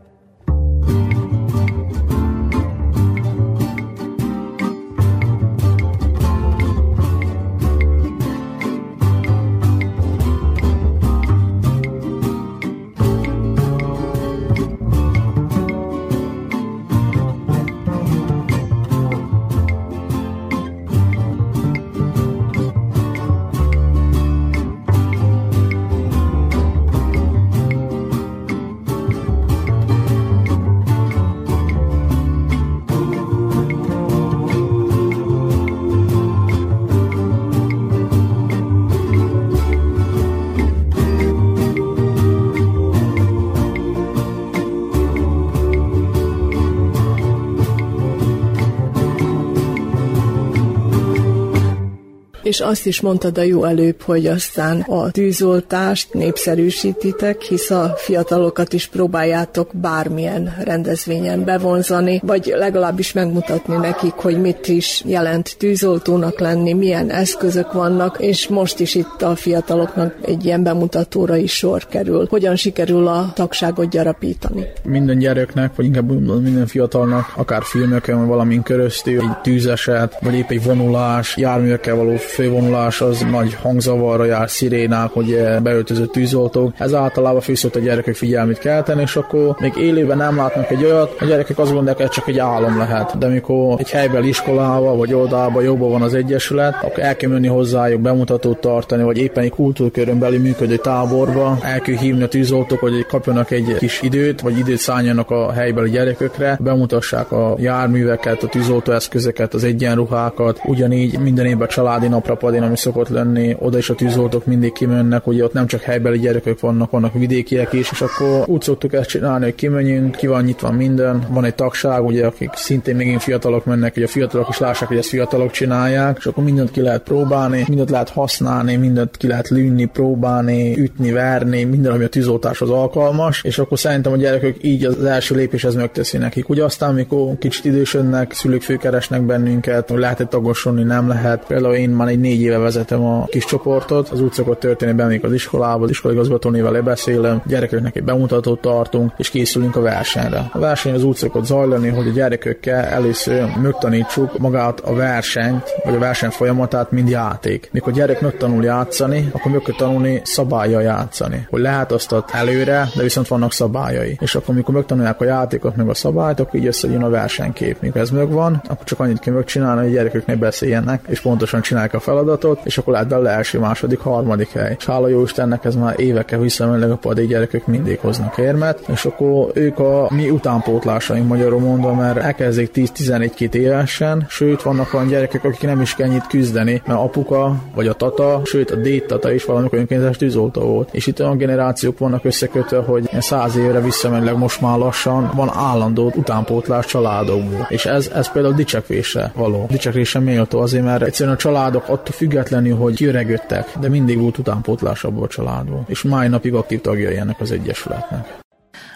És azt is mondtad a jó előbb, hogy aztán a tűzoltást népszerűsítitek, hisz a fiatalokat is próbáljátok bármilyen rendezvényen bevonzani, vagy legalábbis megmutatni nekik, hogy mit is jelent tűzoltónak lenni, milyen eszközök vannak, és most is itt a fiataloknak egy ilyen bemutatóra is sor kerül. Hogyan sikerül a tagságot gyarapítani? Minden gyereknek, vagy inkább minden fiatalnak, akár filmeken, valamin köröztül, egy tűzeset, vagy épp egy vonulás, járművekkel való fővonulás, az nagy hangzavarra jár, szirénák, hogy beöltözött tűzoltók. Ez általában főszött a gyerekek figyelmét kelteni, és akkor még élőben nem látnak egy olyat, a gyerekek azt gondolják, hogy csak egy álom lehet. De amikor egy helyben iskolába vagy oldalba jobban van az egyesület, akkor el kell menni hozzájuk bemutatót tartani, vagy éppen egy kultúrkörön belül működő táborba, el kell hívni a tűzoltók, hogy kapjanak egy kis időt, vagy időt szálljanak a helybeli gyerekekre, bemutassák a járműveket, a tűzoltóeszközeket, az egyenruhákat, ugyanígy minden évben családi napra padén, ami szokott lenni, oda is a tűzoltók mindig kimennek, ugye ott nem csak helybeli gyerekek vannak, vannak vidékiek is, és akkor úgy szoktuk ezt csinálni, hogy kimenjünk, ki van nyitva minden, van egy tagság, ugye, akik szintén még fiatalok mennek, hogy a fiatalok is lássák, hogy ezt fiatalok csinálják, és akkor mindent ki lehet próbálni, mindent lehet használni, mindent ki lehet lűnni, próbálni, ütni, verni, minden, ami a tűzoltáshoz alkalmas, és akkor szerintem a gyerekek így az első lépés ez megteszi nekik. Ugye aztán, amikor kicsit idősödnek, szülők főkeresnek bennünket, hogy lehet egy tagosulni, nem lehet. Például én már egy négy éve vezetem a kis csoportot, az úgy szokott történni bennünk az iskolába, az iskoligazgatónével lebeszélem, gyerekeknek egy bemutatót tartunk, és készülünk a versenyre. A verseny az úgy szokott zajlani, hogy a gyerekekkel először megtanítsuk magát a versenyt, vagy a verseny folyamatát, mind játék. Mikor a gyerek megtanul játszani, akkor meg kell tanulni szabálya játszani. Hogy lehet azt előre, de viszont vannak szabályai. És akkor, amikor megtanulják a játékot, meg a szabályt, akkor így összejön a versenykép. Mikor ez megvan, akkor csak annyit kell megcsinálni, hogy a gyerekek ne beszéljenek, és pontosan csinálják a feladatot, és akkor lehet bele első, második, harmadik hely. És hála jó Istennek ez már évekkel visszamenőleg a padi gyerekek mindig hoznak érmet, és akkor ők a mi utánpótlásaink magyarul mondom, mert elkezdik 10-11-2 évesen, sőt vannak olyan gyerekek, akik nem is kell küzdeni, mert apuka vagy a tata, sőt a dédtata is valamikor önkéntes tűzoltó volt. És itt olyan generációk vannak összekötve, hogy száz évre visszamenőleg most már lassan van állandó utánpótlás családokból. És ez, ez például dicsekvése való. Dicsekvése méltó azért, mert egyszerűen a családok attól függetlenül, hogy kiöregödtek, de mindig volt utánpótlás abból a családból. És mai napig aktív tagjai ennek az egyesületnek.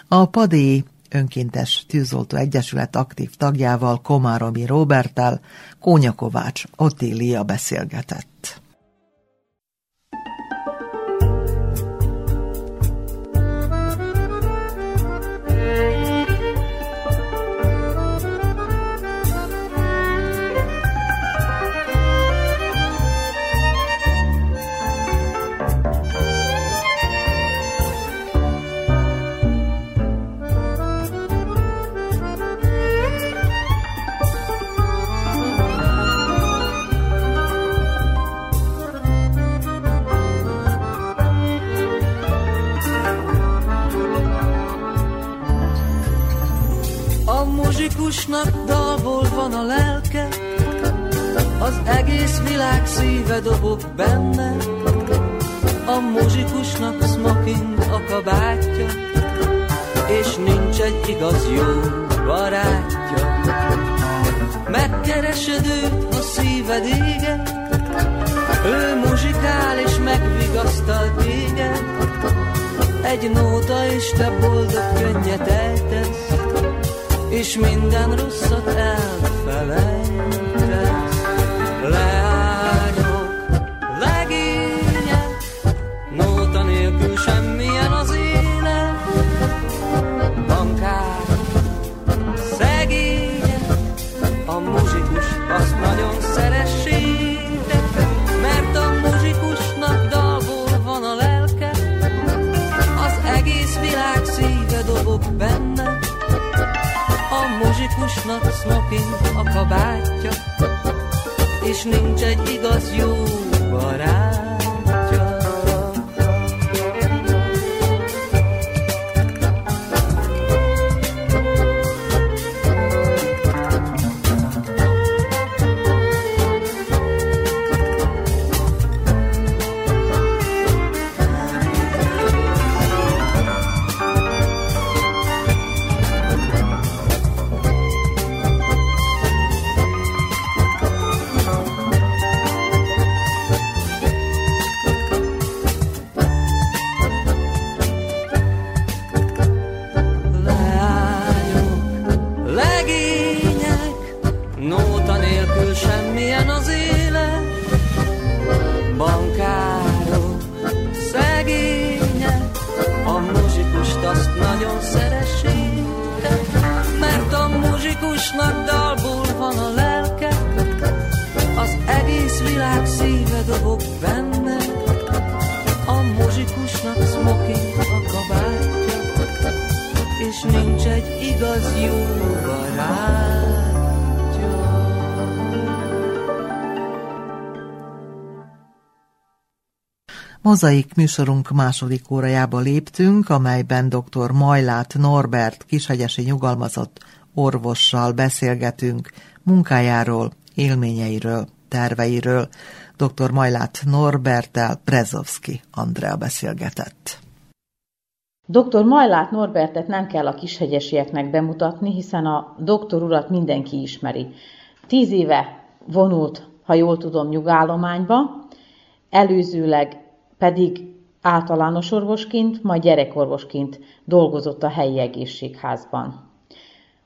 A PADI önkéntes tűzoltó egyesület aktív tagjával Komáromi Robertel Kónya Kovács Otília beszélgetett. Egész világ szíve dobog benne, a muzsikusnak smoking a kabátja, és nincs egy igaz jó barátja. Megkeresed őt, a szíved ége, ő muzsikál és megvigasztal téged, egy nóta és te boldog könnyet ejtesz, és minden rosszat elfelejtesz. Muzsikusnak smoking a kabátja, és nincs egy igaz jó barát. Mozaik műsorunk második órajába léptünk, amelyben dr. Majlát Norbert kishegyesi nyugalmazott orvossal beszélgetünk munkájáról, élményeiről, terveiről. Dr. Majlát Norbertel Prezovski Andrea beszélgetett. Dr. Majlát Norbertet nem kell a kishegyesieknek bemutatni, hiszen a doktor urat mindenki ismeri. Tíz éve vonult, ha jól tudom, nyugállományba, előzőleg pedig általános orvosként, majd gyerekorvosként dolgozott a helyi egészségházban.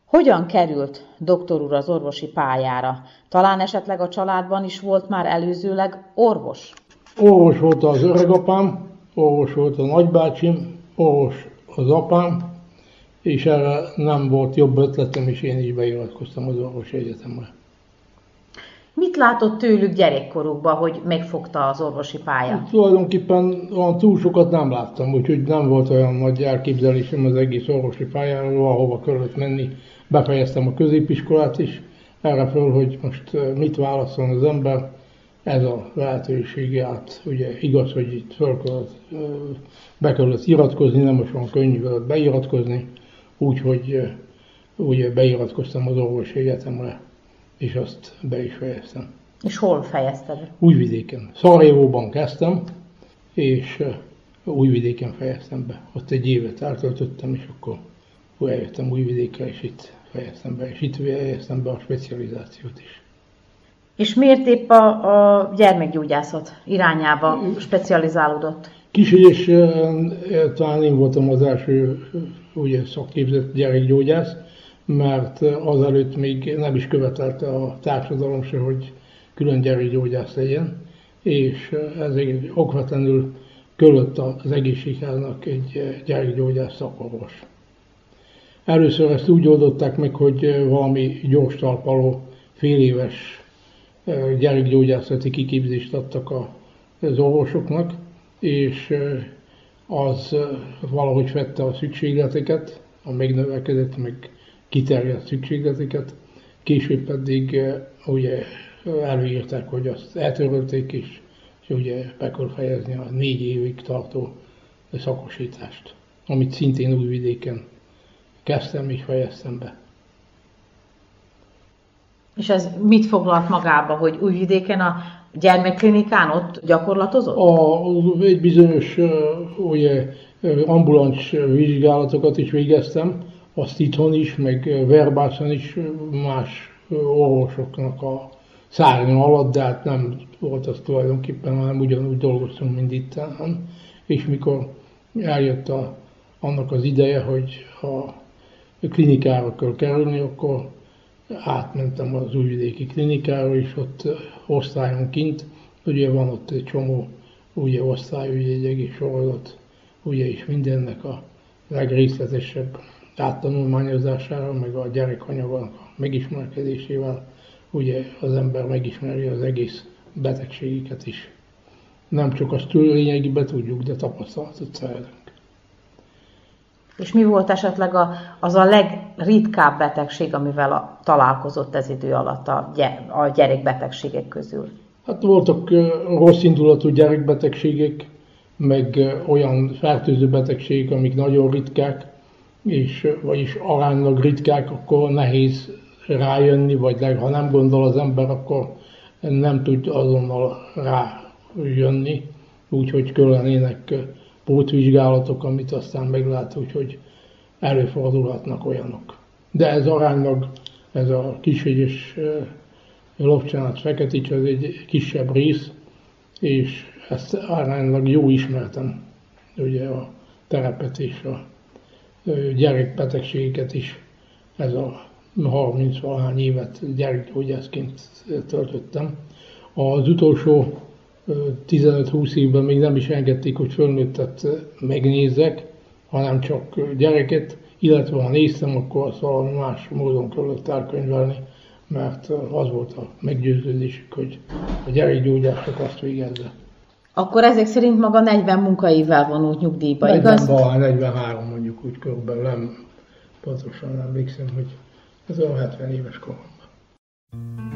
Hogyan került doktor úr az orvosi pályára? Talán esetleg a családban is volt már előzőleg orvos? Orvos volt az öregapám, orvos volt a nagybácsim, orvos az apám, és erre nem volt jobb ötletem, és én is beiratkoztam az orvosi egyetemre. Mit látott tőlük gyerekkorukban, hogy megfogta az orvosi pálya? Tulajdonképpen olyan túl sokat nem láttam, úgyhogy nem volt olyan nagy elképzelésem az egész orvosi pályáról, ahova kellett menni. Befejeztem a középiskolát is, erre föl, hogy most mit válaszol az ember, ez a lehetőség át. Ugye igaz, hogy itt föl kellett, be kellett iratkozni, nem most van könnyű veled beiratkozni, úgyhogy ugye beiratkoztam az orvosi egyetemre és azt be is fejeztem. És hol fejezted? Újvidéken. Szarajevóban kezdtem, és Újvidéken fejeztem be. Ott egy évet eltöltöttem, és akkor eljöttem Újvidékre, és itt fejeztem be, és itt fejeztem be a specializációt is. És miért épp a, a gyermekgyógyászat irányába specializálódott? Kis és talán én voltam az első ugye, szakképzett gyerekgyógyász, mert azelőtt még nem is követelte a társadalom se, hogy külön gyerekgyógyász legyen, és ezért okvetlenül kölött az egészségháznak egy gyerekgyógyász szakorvos. Először ezt úgy oldották meg, hogy valami gyors talpaló, fél gyerekgyógyászati kiképzést adtak az orvosoknak, és az valahogy vette a szükségleteket, a megnövekedett, meg kiterjedt szükségleteket, később pedig eh, ugye előírták, hogy azt eltörölték is, és ugye be kell fejezni a négy évig tartó szakosítást, amit szintén újvidéken kezdtem és fejeztem be. És ez mit foglalt magába, hogy újvidéken a gyermekklinikán ott gyakorlatozott? A, egy bizonyos eh, ugye, ambuláns vizsgálatokat is végeztem, azt itthon is, meg verbásan is más orvosoknak a szárnya alatt, de hát nem volt az tulajdonképpen, hanem ugyanúgy dolgoztunk, mint itt. És mikor eljött a, annak az ideje, hogy a klinikára kell kerülni, akkor átmentem az újvidéki klinikára, és ott osztályon kint, ugye van ott egy csomó ugye osztály, ugye egy egész sorozat, ugye is mindennek a legrészletesebb áttanulmányozására, meg a gyerekanyagnak a megismerkedésével, ugye az ember megismeri az egész betegségeket is. Nem csak azt lényegében tudjuk, de tapasztalatot szerezünk. És mi volt esetleg a, az a legritkább betegség, amivel a, találkozott ez idő alatt a, a gyerekbetegségek közül? Hát voltak rossz indulatú gyerekbetegségek, meg olyan fertőző betegségek, amik nagyon ritkák, és vagyis aránylag ritkák, akkor nehéz rájönni, vagy ha nem gondol az ember, akkor nem tud azonnal rájönni, úgyhogy küllenének pótvizsgálatok, amit aztán meglát, úgyhogy előfordulhatnak olyanok. De ez aránylag, ez a kisvegyes lopcsánat feketics, ez egy kisebb rész, és ezt aránylag jó ismertem, ugye a terepet és a gyerekbetegségeket is. Ez a 30 valahány évet gyerekgyógyászként töltöttem. Az utolsó 15-20 évben még nem is engedték, hogy fölnőttet megnézzek, hanem csak gyereket, illetve ha néztem, akkor azt valami más módon kellett elkönyvelni, mert az volt a meggyőződésük, hogy a gyerekgyógyászok azt végezze. Akkor ezek szerint maga 40 munkaévvel vonult nyugdíjba, 40 igaz? 43 mondjuk úgy körülbelül, nem pontosan emlékszem, hogy ez a 70 éves koromban.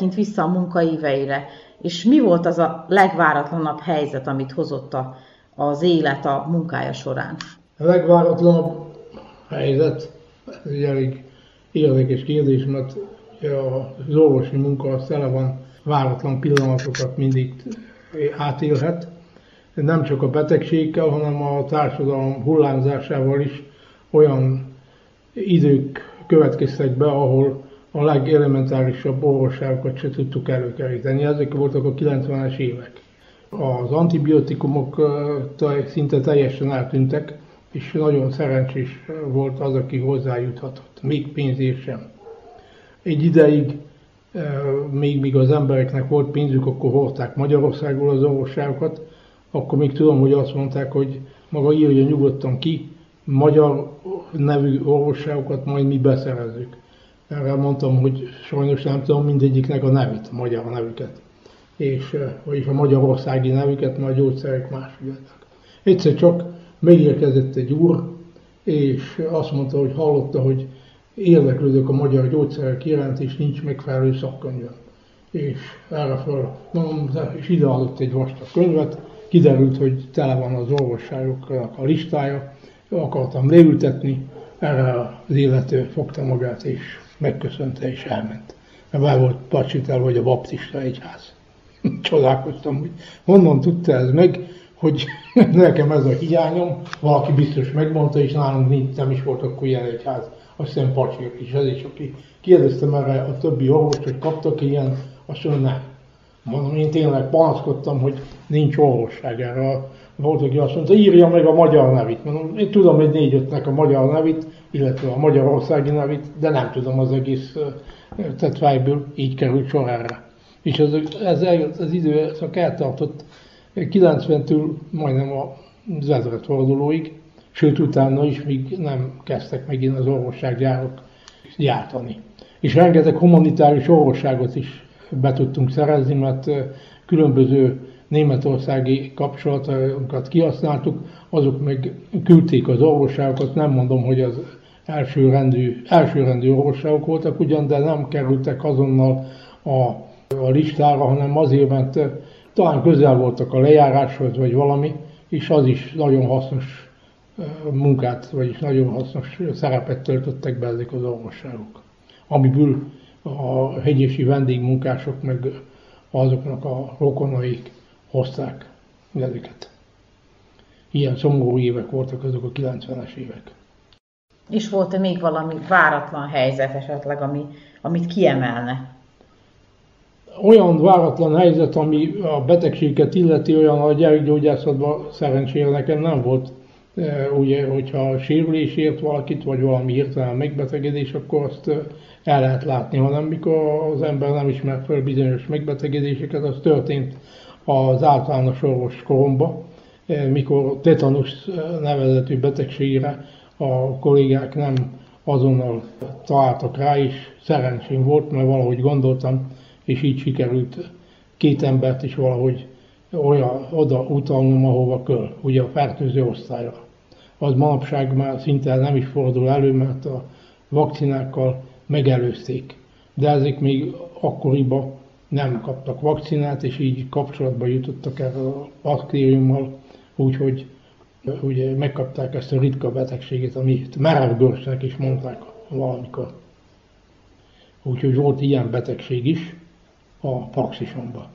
Tekint vissza a munkaíveire, és mi volt az a legváratlanabb helyzet, amit hozott a, az élet a munkája során? A legváratlanabb helyzet, ez egy elég érdekes kérdés, mert az orvosi munka az tele van váratlan pillanatokat mindig átélhet. Nem csak a betegségkel, hanem a társadalom hullámzásával is olyan idők következtek be, ahol a legelementárisabb orvosságokat se tudtuk előkeríteni. Ezek voltak a 90-es évek. Az antibiotikumok szinte teljesen eltűntek, és nagyon szerencsés volt az, aki hozzájuthatott, még pénzért sem. Egy ideig, még míg az embereknek volt pénzük, akkor hordták Magyarországról az orvosságokat, akkor még tudom, hogy azt mondták, hogy maga írja nyugodtan ki, magyar nevű orvosságokat majd mi beszerezzük. Erre mondtam, hogy sajnos nem tudom mindegyiknek a nevét, a magyar nevüket. És, vagyis a magyarországi nevüket, mert a gyógyszerek más voltak. Egyszer csak megérkezett egy úr, és azt mondta, hogy hallotta, hogy érdeklődök a magyar gyógyszerek iránt, és nincs megfelelő szakkönyvem. És erre fel, mondom, és ide adott egy vastag könyvet, kiderült, hogy tele van az orvosságoknak a listája, akartam leültetni, erre az illető fogta magát, és megköszönte és elment. Mert már volt pacsitel, hogy a baptista egyház. Csodálkoztam, hogy honnan tudta ez meg, hogy nekem ez a hiányom, valaki biztos megmondta, és nálunk nincs, nem is volt akkor ilyen egyház, azt hiszem pacsiak is, ez is, aki kérdeztem erre a többi orvost, hogy kaptak ilyen, azt mondja, nem. Mondom, én tényleg panaszkodtam, hogy nincs orvosság erre. Volt, aki azt mondta, írja meg a magyar nevét. Mondom, én tudom, hogy négy-ötnek a magyar nevét, illetve a magyarországi nevét, de nem tudom az egész tetvályből, így került sor erre. És ez, ez, az időszak eltartott 90-től majdnem az ezredfordulóig, sőt utána is még nem kezdtek megint az orvossággyárok gyártani. És rengeteg humanitárius orvosságot is be tudtunk szerezni, mert különböző németországi kapcsolatokat kihasználtuk, azok meg küldték az orvosságokat, nem mondom, hogy az elsőrendű, elsőrendű orvosságok voltak ugyan, de nem kerültek azonnal a, a listára, hanem azért, mert talán közel voltak a lejáráshoz, vagy valami, és az is nagyon hasznos munkát, vagyis nagyon hasznos szerepet töltöttek be ezek az orvosságok. Amiből a hegyési vendégmunkások meg azoknak a rokonaik hozták ezeket. Ilyen szomorú évek voltak azok a 90-es évek. És volt-e még valami váratlan helyzet esetleg, ami, amit kiemelne? Olyan váratlan helyzet, ami a betegséget illeti, olyan a gyerekgyógyászatban szerencsére nekem nem volt. E, ugye, hogyha sérülés ért valakit, vagy valami hirtelen megbetegedés, akkor azt e, el lehet látni, hanem mikor az ember nem ismer fel bizonyos megbetegedéseket, az történt az általános orvos koromba, e, mikor tetanus nevezetű betegségre a kollégák nem azonnal találtak rá, és szerencsém volt, mert valahogy gondoltam, és így sikerült két embert is valahogy olyan, oda utalnom, ahova kell, ugye a fertőző osztályra. Az manapság már szinte nem is fordul elő, mert a vakcinákkal megelőzték. De ezek még akkoriban nem kaptak vakcinát, és így kapcsolatba jutottak erről a baktériummal, úgyhogy ugye megkapták ezt a ritka betegséget, amit merevgörsnek is mondták valamikor. Úgyhogy volt ilyen betegség is a praxisomban.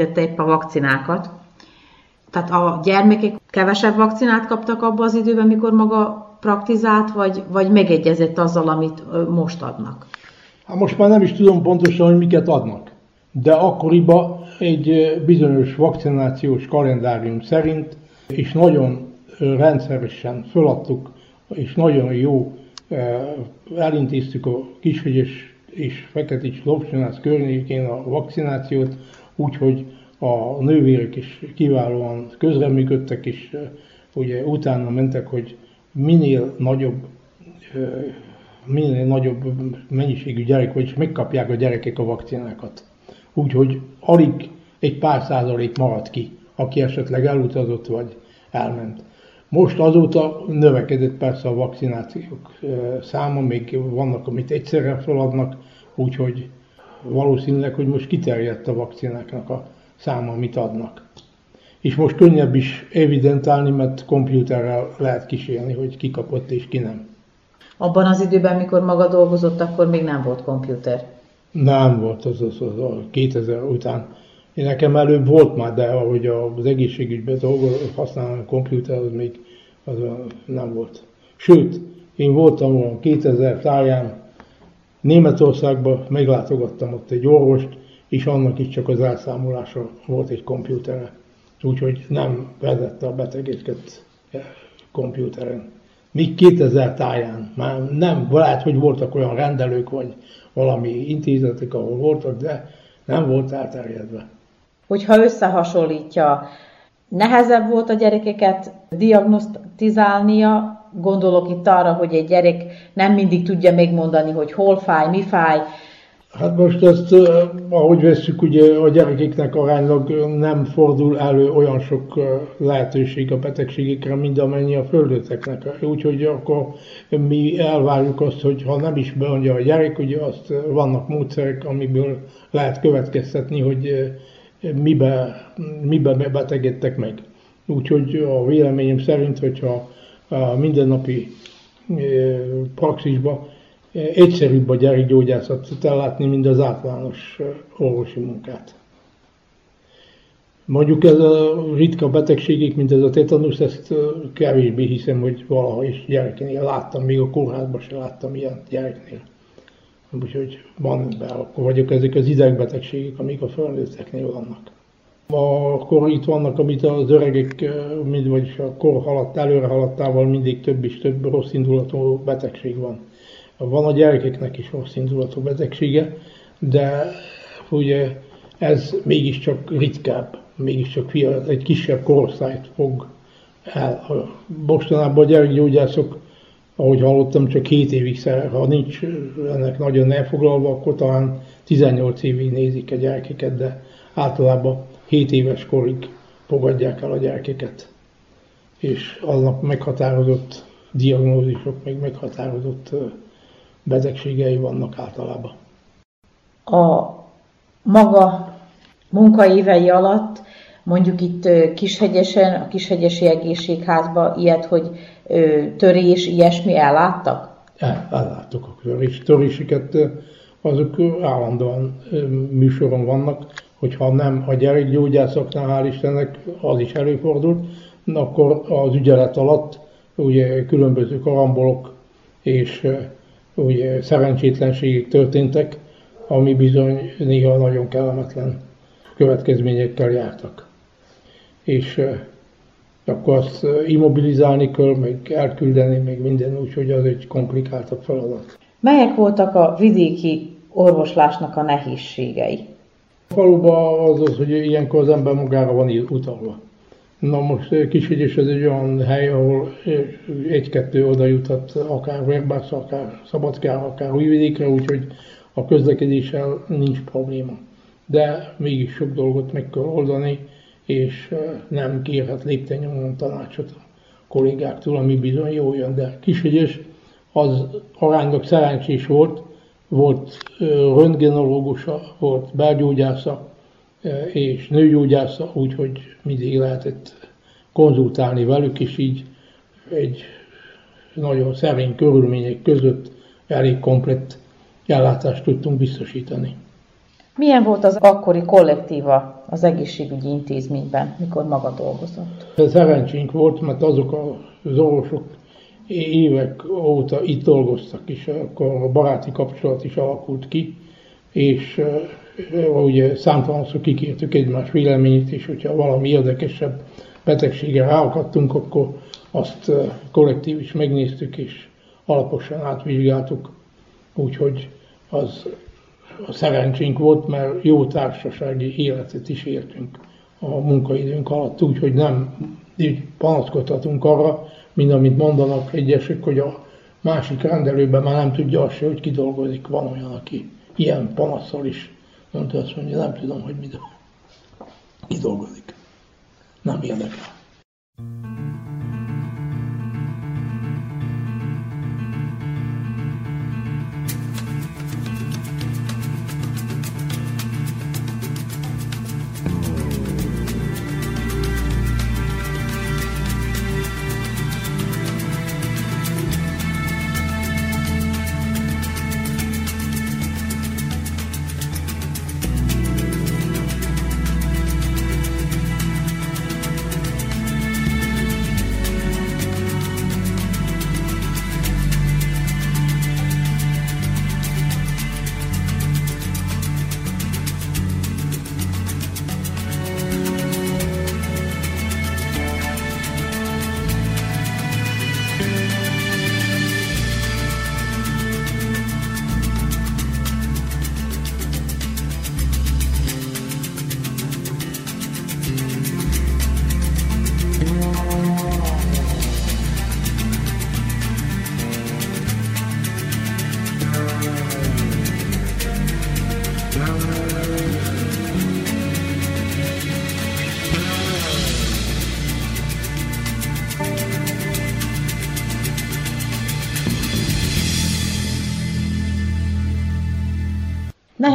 Említette épp a vakcinákat. Tehát a gyermekek kevesebb vakcinát kaptak abban az időben, mikor maga praktizált, vagy, vagy megegyezett azzal, amit most adnak? Hát most már nem is tudom pontosan, hogy miket adnak. De akkoriban egy bizonyos vakcinációs kalendárium szerint, és nagyon rendszeresen föladtuk, és nagyon jó elintéztük a Kisvegyes és Feketics Lopcsonász környékén a vakcinációt, úgyhogy a nővérek is kiválóan közreműködtek, és ugye utána mentek, hogy minél nagyobb minél nagyobb mennyiségű gyerek, vagyis megkapják a gyerekek a vakcinákat. Úgyhogy alig egy pár százalék maradt ki, aki esetleg elutazott vagy elment. Most azóta növekedett persze a vakcinációk száma, még vannak, amit egyszerre feladnak, úgyhogy valószínűleg, hogy most kiterjedt a vakcináknak a száma, amit adnak. És most könnyebb is evidentálni, mert kompjúterrel lehet kísérni, hogy ki kapott és ki nem. Abban az időben, mikor maga dolgozott, akkor még nem volt kompjúter? Nem volt, az, az, az, az 2000 után. Én nekem előbb volt már, de ahogy az egészségügyben dolgozott, használni a kompjúter, az még az nem volt. Sőt, én voltam a 2000 táján Németországban, meglátogattam ott egy orvost, és annak is csak az elszámolása volt egy kompjútere. Úgyhogy nem vezette a betegeket kompjúteren. Míg 2000 táján, már nem, lehet, hogy voltak olyan rendelők, vagy valami intézetek, ahol voltak, de nem volt elterjedve. Hogyha összehasonlítja, nehezebb volt a gyerekeket diagnosztizálnia, gondolok itt arra, hogy egy gyerek nem mindig tudja megmondani, hogy hol fáj, mi fáj. Hát most ezt, ahogy veszük, ugye a gyerekeknek aránylag nem fordul elő olyan sok lehetőség a betegségekre, mint amennyi a földöteknek. Úgyhogy akkor mi elvárjuk azt, hogy ha nem is beadja a gyerek, ugye azt vannak módszerek, amiből lehet következtetni, hogy mibe, mibe betegedtek meg. Úgyhogy a véleményem szerint, hogyha a mindennapi praxisba egyszerűbb a gyerekgyógyászatot ellátni, mint az általános orvosi munkát. Mondjuk ez a ritka betegségek, mint ez a tetanusz, ezt kevésbé hiszem, hogy valaha is gyereknél láttam, még a kórházban sem láttam ilyen gyereknél. Úgyhogy van be, akkor vagyok ezek az idegbetegségek, amik a felnőtteknél vannak. Akkor itt vannak, amit az öregek, mind, vagyis a kor haladt, előre haladtával mindig több és több rossz indulatú betegség van. Van a gyerekeknek is rossz indulatú betegsége, de ugye ez mégiscsak ritkább, mégiscsak egy kisebb korosztályt fog el. Mostanában a gyerekgyógyászok, ahogy hallottam, csak 7 évig szer, ha nincs ennek nagyon elfoglalva, akkor talán 18 évig nézik a gyerekeket, de általában 7 éves korig fogadják el a gyerekeket. És annak meghatározott diagnózisok, meg meghatározott betegségei vannak általában. A maga munkaévei alatt mondjuk itt Kishegyesen, a Kishegyesi Egészségházban ilyet, hogy törés, ilyesmi elláttak? El, elláttuk a törés, töréseket, azok állandóan műsoron vannak, hogyha nem a gyerekgyógyászoknál, hál' Istennek, az is előfordult, akkor az ügyelet alatt ugye különböző karambolok és ugye szerencsétlenségek történtek, ami bizony néha nagyon kellemetlen következményekkel jártak. És akkor azt immobilizálni kell, meg elküldeni, meg minden úgy, hogy az egy komplikáltabb feladat. Melyek voltak a vidéki orvoslásnak a nehézségei? A faluban az az, hogy ilyenkor az ember magára van utalva. Na most Kisügyes ez egy olyan hely, ahol egy-kettő oda jutott akár Verbász, akár Szabadkára, akár Újvidékre, úgyhogy a közlekedéssel nincs probléma. De mégis sok dolgot meg kell oldani, és nem kérhet lépten tanácsot a kollégáktól, ami bizony jó jön. De Kisügyes az aránylag szerencsés volt, volt röntgenológusa, volt belgyógyásza, és nőgyógyásza, úgyhogy mindig lehetett konzultálni velük, és így egy nagyon szerény körülmények között elég komplett ellátást tudtunk biztosítani. Milyen volt az akkori kollektíva az egészségügyi intézményben, mikor maga dolgozott? Szerencsénk volt, mert azok az orvosok évek óta itt dolgoztak, és akkor a baráti kapcsolat is alakult ki, és ugye számtalanszor kikértük egymás véleményét, és hogyha valami érdekesebb betegségre ráakadtunk, akkor azt kollektív is megnéztük, és alaposan átvizsgáltuk, úgyhogy az a szerencsénk volt, mert jó társasági életet is értünk a munkaidőnk alatt, úgyhogy nem így panaszkodhatunk arra, mint amit mondanak egyesek, hogy a másik rendelőben már nem tudja azt se, hogy kidolgozik. Van olyan, aki ilyen panaszsal is mondta azt mondja, nem tudom, hogy mi, mi dolgozik. Nem érdekel.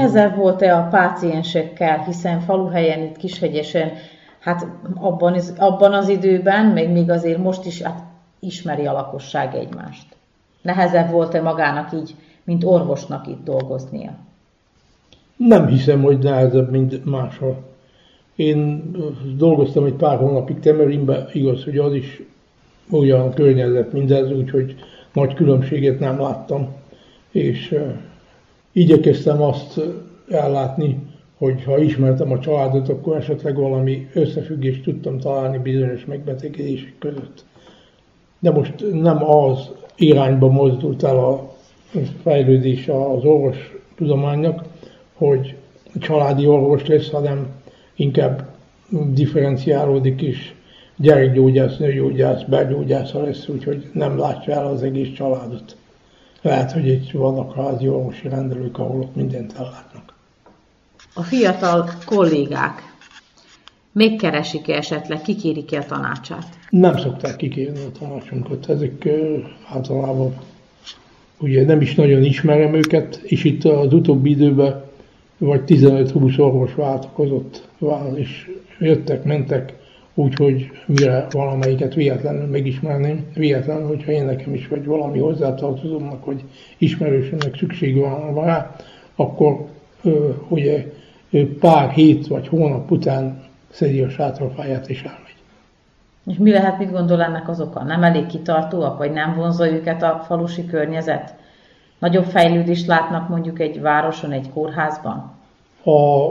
Nehezebb volt-e a páciensekkel, hiszen faluhelyen itt Kishegyesen, hát abban, abban az időben, meg még azért most is hát ismeri a lakosság egymást. Nehezebb volt-e magának így, mint orvosnak itt dolgoznia? Nem hiszem, hogy nehezebb, mint máshol. Én dolgoztam egy pár hónapig Temerinben, igaz, hogy az is olyan környezet mindez, úgyhogy nagy különbséget nem láttam. És igyekeztem azt ellátni, hogy ha ismertem a családot, akkor esetleg valami összefüggést tudtam találni bizonyos megbetegedések között. De most nem az irányba mozdult el a fejlődés az orvos tudománynak, hogy családi orvos lesz, hanem inkább differenciálódik is, gyerekgyógyász, nőgyógyász, belgyógyásza lesz, úgyhogy nem látja el az egész családot. Lehet, hogy itt vannak házi orvosi rendelők, ahol ott mindent ellátnak. A fiatal kollégák megkeresik-e esetleg, kikérik-e a tanácsát? Nem szokták kikérni a tanácsunkat, ezek általában ugye nem is nagyon ismerem őket, és itt az utóbbi időben vagy 15-20 orvos váltakozott, és jöttek, mentek, úgyhogy mire valamelyiket véletlenül megismerném, véletlenül, hogyha én nekem is vagy valami hozzátartozónak, hogy ismerősömnek szükség van rá, akkor ö, ugye pár hét vagy hónap után szedi a sátrafáját és elmegy. És mi lehet, mit gondol ennek az oka? Nem elég kitartóak, vagy nem vonza őket a falusi környezet? Nagyobb fejlődést látnak mondjuk egy városon, egy kórházban? A,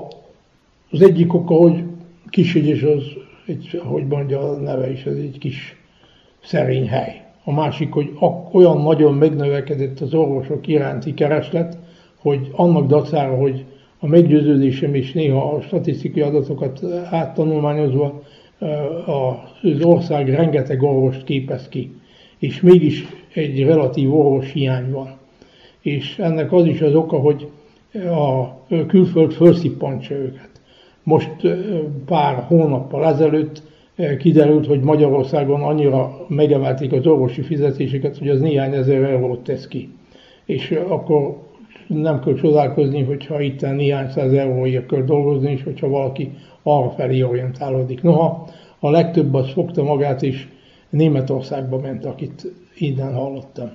az egyik oka, hogy Kishegyes az, egy, hogy mondja a neve is, ez egy kis szerény hely. A másik, hogy olyan nagyon megnövekedett az orvosok iránti kereslet, hogy annak dacára, hogy a meggyőződésem és néha a statisztikai adatokat áttanulmányozva az ország rengeteg orvost képez ki, és mégis egy relatív orvos hiány van. És ennek az is az oka, hogy a külföld felszippantsa őket. Most pár hónappal ezelőtt kiderült, hogy Magyarországon annyira megemelték az orvosi fizetéseket, hogy az néhány ezer eurót tesz ki. És akkor nem kell csodálkozni, hogyha itt néhány száz euróért kell dolgozni, és hogyha valaki arra felé orientálódik. Noha a legtöbb az fogta magát, és Németországba ment, akit innen hallottam.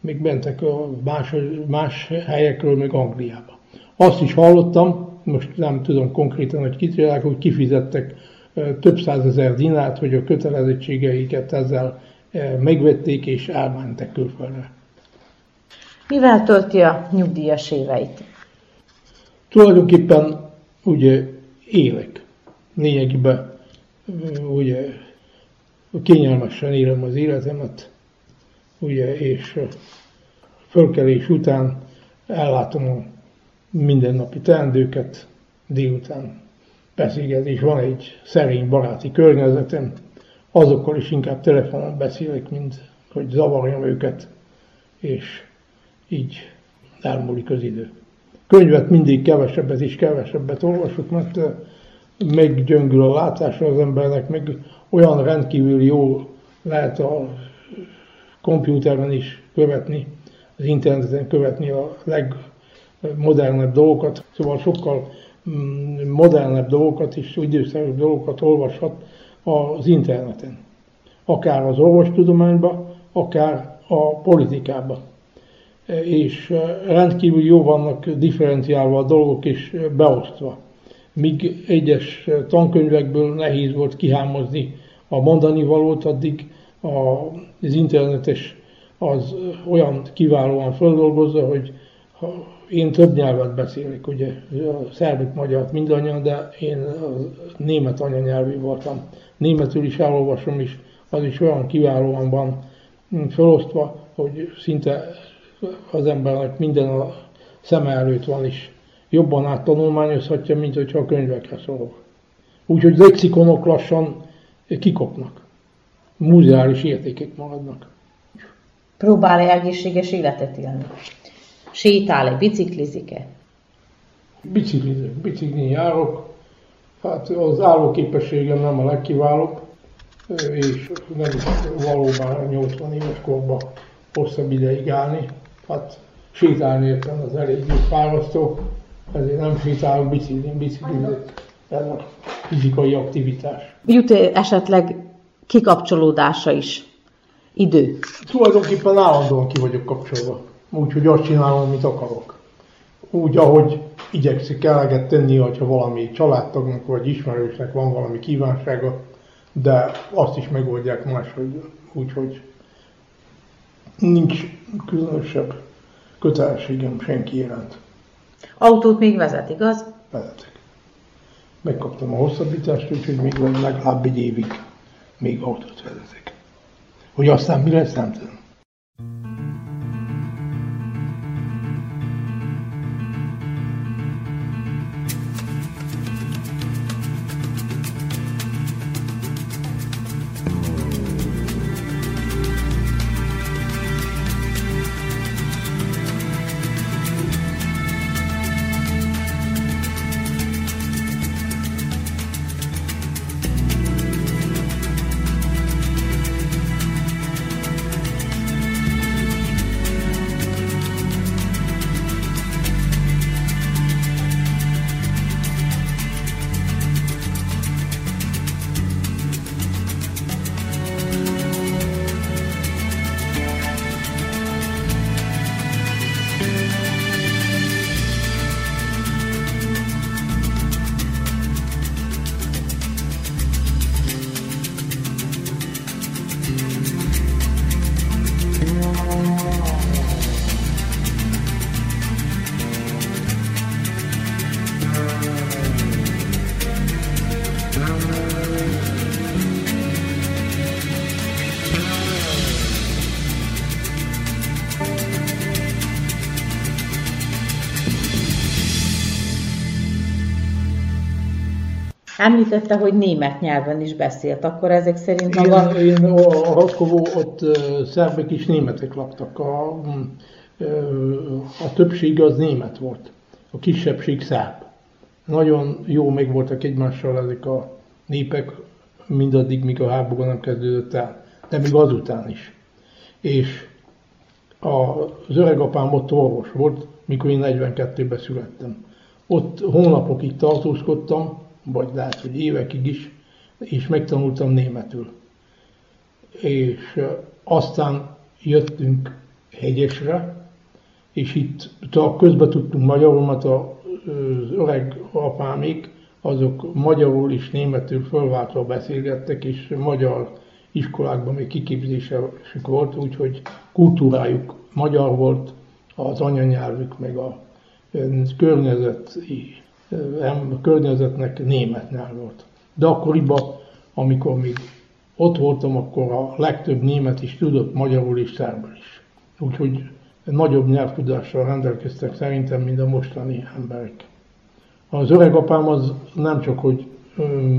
Még mentek a más, más helyekről, még Angliába. Azt is hallottam, most nem tudom konkrétan, hogy kitérják, hogy kifizettek több százezer dinát, hogy a kötelezettségeiket ezzel megvették és elmentek külföldre. Mivel tölti a nyugdíjas éveit? Tulajdonképpen ugye élek. Lényegében ugye kényelmesen élem az életemet, ugye, és fölkelés után ellátom a mindennapi teendőket, délután beszélgetés, van egy szerény baráti környezetem, azokkal is inkább telefonon beszélek, mint hogy zavarjam őket, és így elmúlik az idő. Könyvet mindig kevesebbet és kevesebbet olvasok, mert meggyöngül a látása az embernek, meg olyan rendkívül jó lehet a kompjúteren is követni, az interneten követni a legmodernebb dolgokat, szóval sokkal mm, modernebb dolgokat és időszerűbb dolgokat olvashat az interneten. Akár az orvostudományba, akár a politikába. És rendkívül jó vannak differenciálva a dolgok és beosztva míg egyes tankönyvekből nehéz volt kihámozni a mondani valót, addig az internetes az olyan kiválóan földolgozza, hogy én több nyelvet beszélek, ugye a magyart mindannyian, de én német anyanyelvű voltam. Németül is elolvasom, és az is olyan kiválóan van felosztva, hogy szinte az embernek minden a szeme előtt van is jobban áttanulmányozhatja, mint hogyha a könyvekre szól. Úgyhogy lexikonok lassan kikopnak. Múzeális értékek maradnak. Próbál-e egészséges életet élni? Sétál-e, biciklizik-e? Biciklizek, biciklin járok. Hát az állóképességem nem a legkiválóbb, és nem is valóban 80 éves korban hosszabb ideig állni. Hát sétálni értem az elég fárasztó, ezért nem sétálok, biciklin, biciklizek. Ez a fizikai aktivitás. Jut -e esetleg kikapcsolódása is? Idő? Tulajdonképpen állandóan ki vagyok kapcsolva. Úgyhogy azt csinálom, amit akarok. Úgy, ahogy igyekszik eleget tenni, hogyha valami családtagnak vagy ismerősnek van valami kívánsága, de azt is megoldják máshogy, úgyhogy nincs különösebb kötelességem senki iránt. Autót még vezet, igaz? Vezetek. Megkaptam a hosszabbítást, úgyhogy még legalább egy évig még autót vezetek. Hogy aztán mi lesz, nem tudom. Említette, hogy német nyelven is beszélt, akkor ezek szerint maga... Én, én a Raskovó, ott szerbek is németek laktak. A, a többség az német volt, a kisebbség szerb. Nagyon jó meg voltak egymással ezek a népek, mindaddig, míg a háború nem kezdődött el, de még azután is. És az öregapám ott orvos volt, mikor én 42-ben születtem. Ott hónapokig tartózkodtam, vagy lehet, hogy évekig is, és megtanultam németül. És aztán jöttünk hegyesre, és itt közben tudtunk magyarul, mert az öreg apámék, azok magyarul és németül fölváltva beszélgettek, és magyar iskolákban még kiképzésük volt, úgyhogy kultúrájuk magyar volt, az anyanyelvük, meg a környezet, a környezetnek német nyelv volt. De akkoriban, amikor még ott voltam, akkor a legtöbb német is tudott magyarul és szerbül is. Úgyhogy nagyobb nyelvtudással rendelkeztek szerintem, mint a mostani emberek. Az öreg apám az nem csak, hogy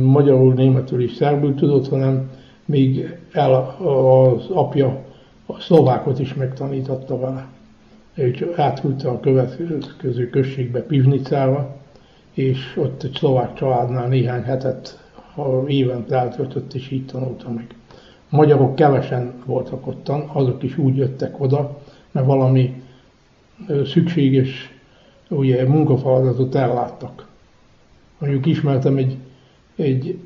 magyarul, németül és szerbül tudott, hanem még el az apja a szlovákot is megtanította vele. Ő átküldte a következő községbe Pivnicába, és ott egy szlovák családnál néhány hetet, ha évent eltöltött, és így tanulta meg. Magyarok kevesen voltak ottan, azok is úgy jöttek oda, mert valami szükséges ugye, munkafeladatot elláttak. Mondjuk ismertem egy, egy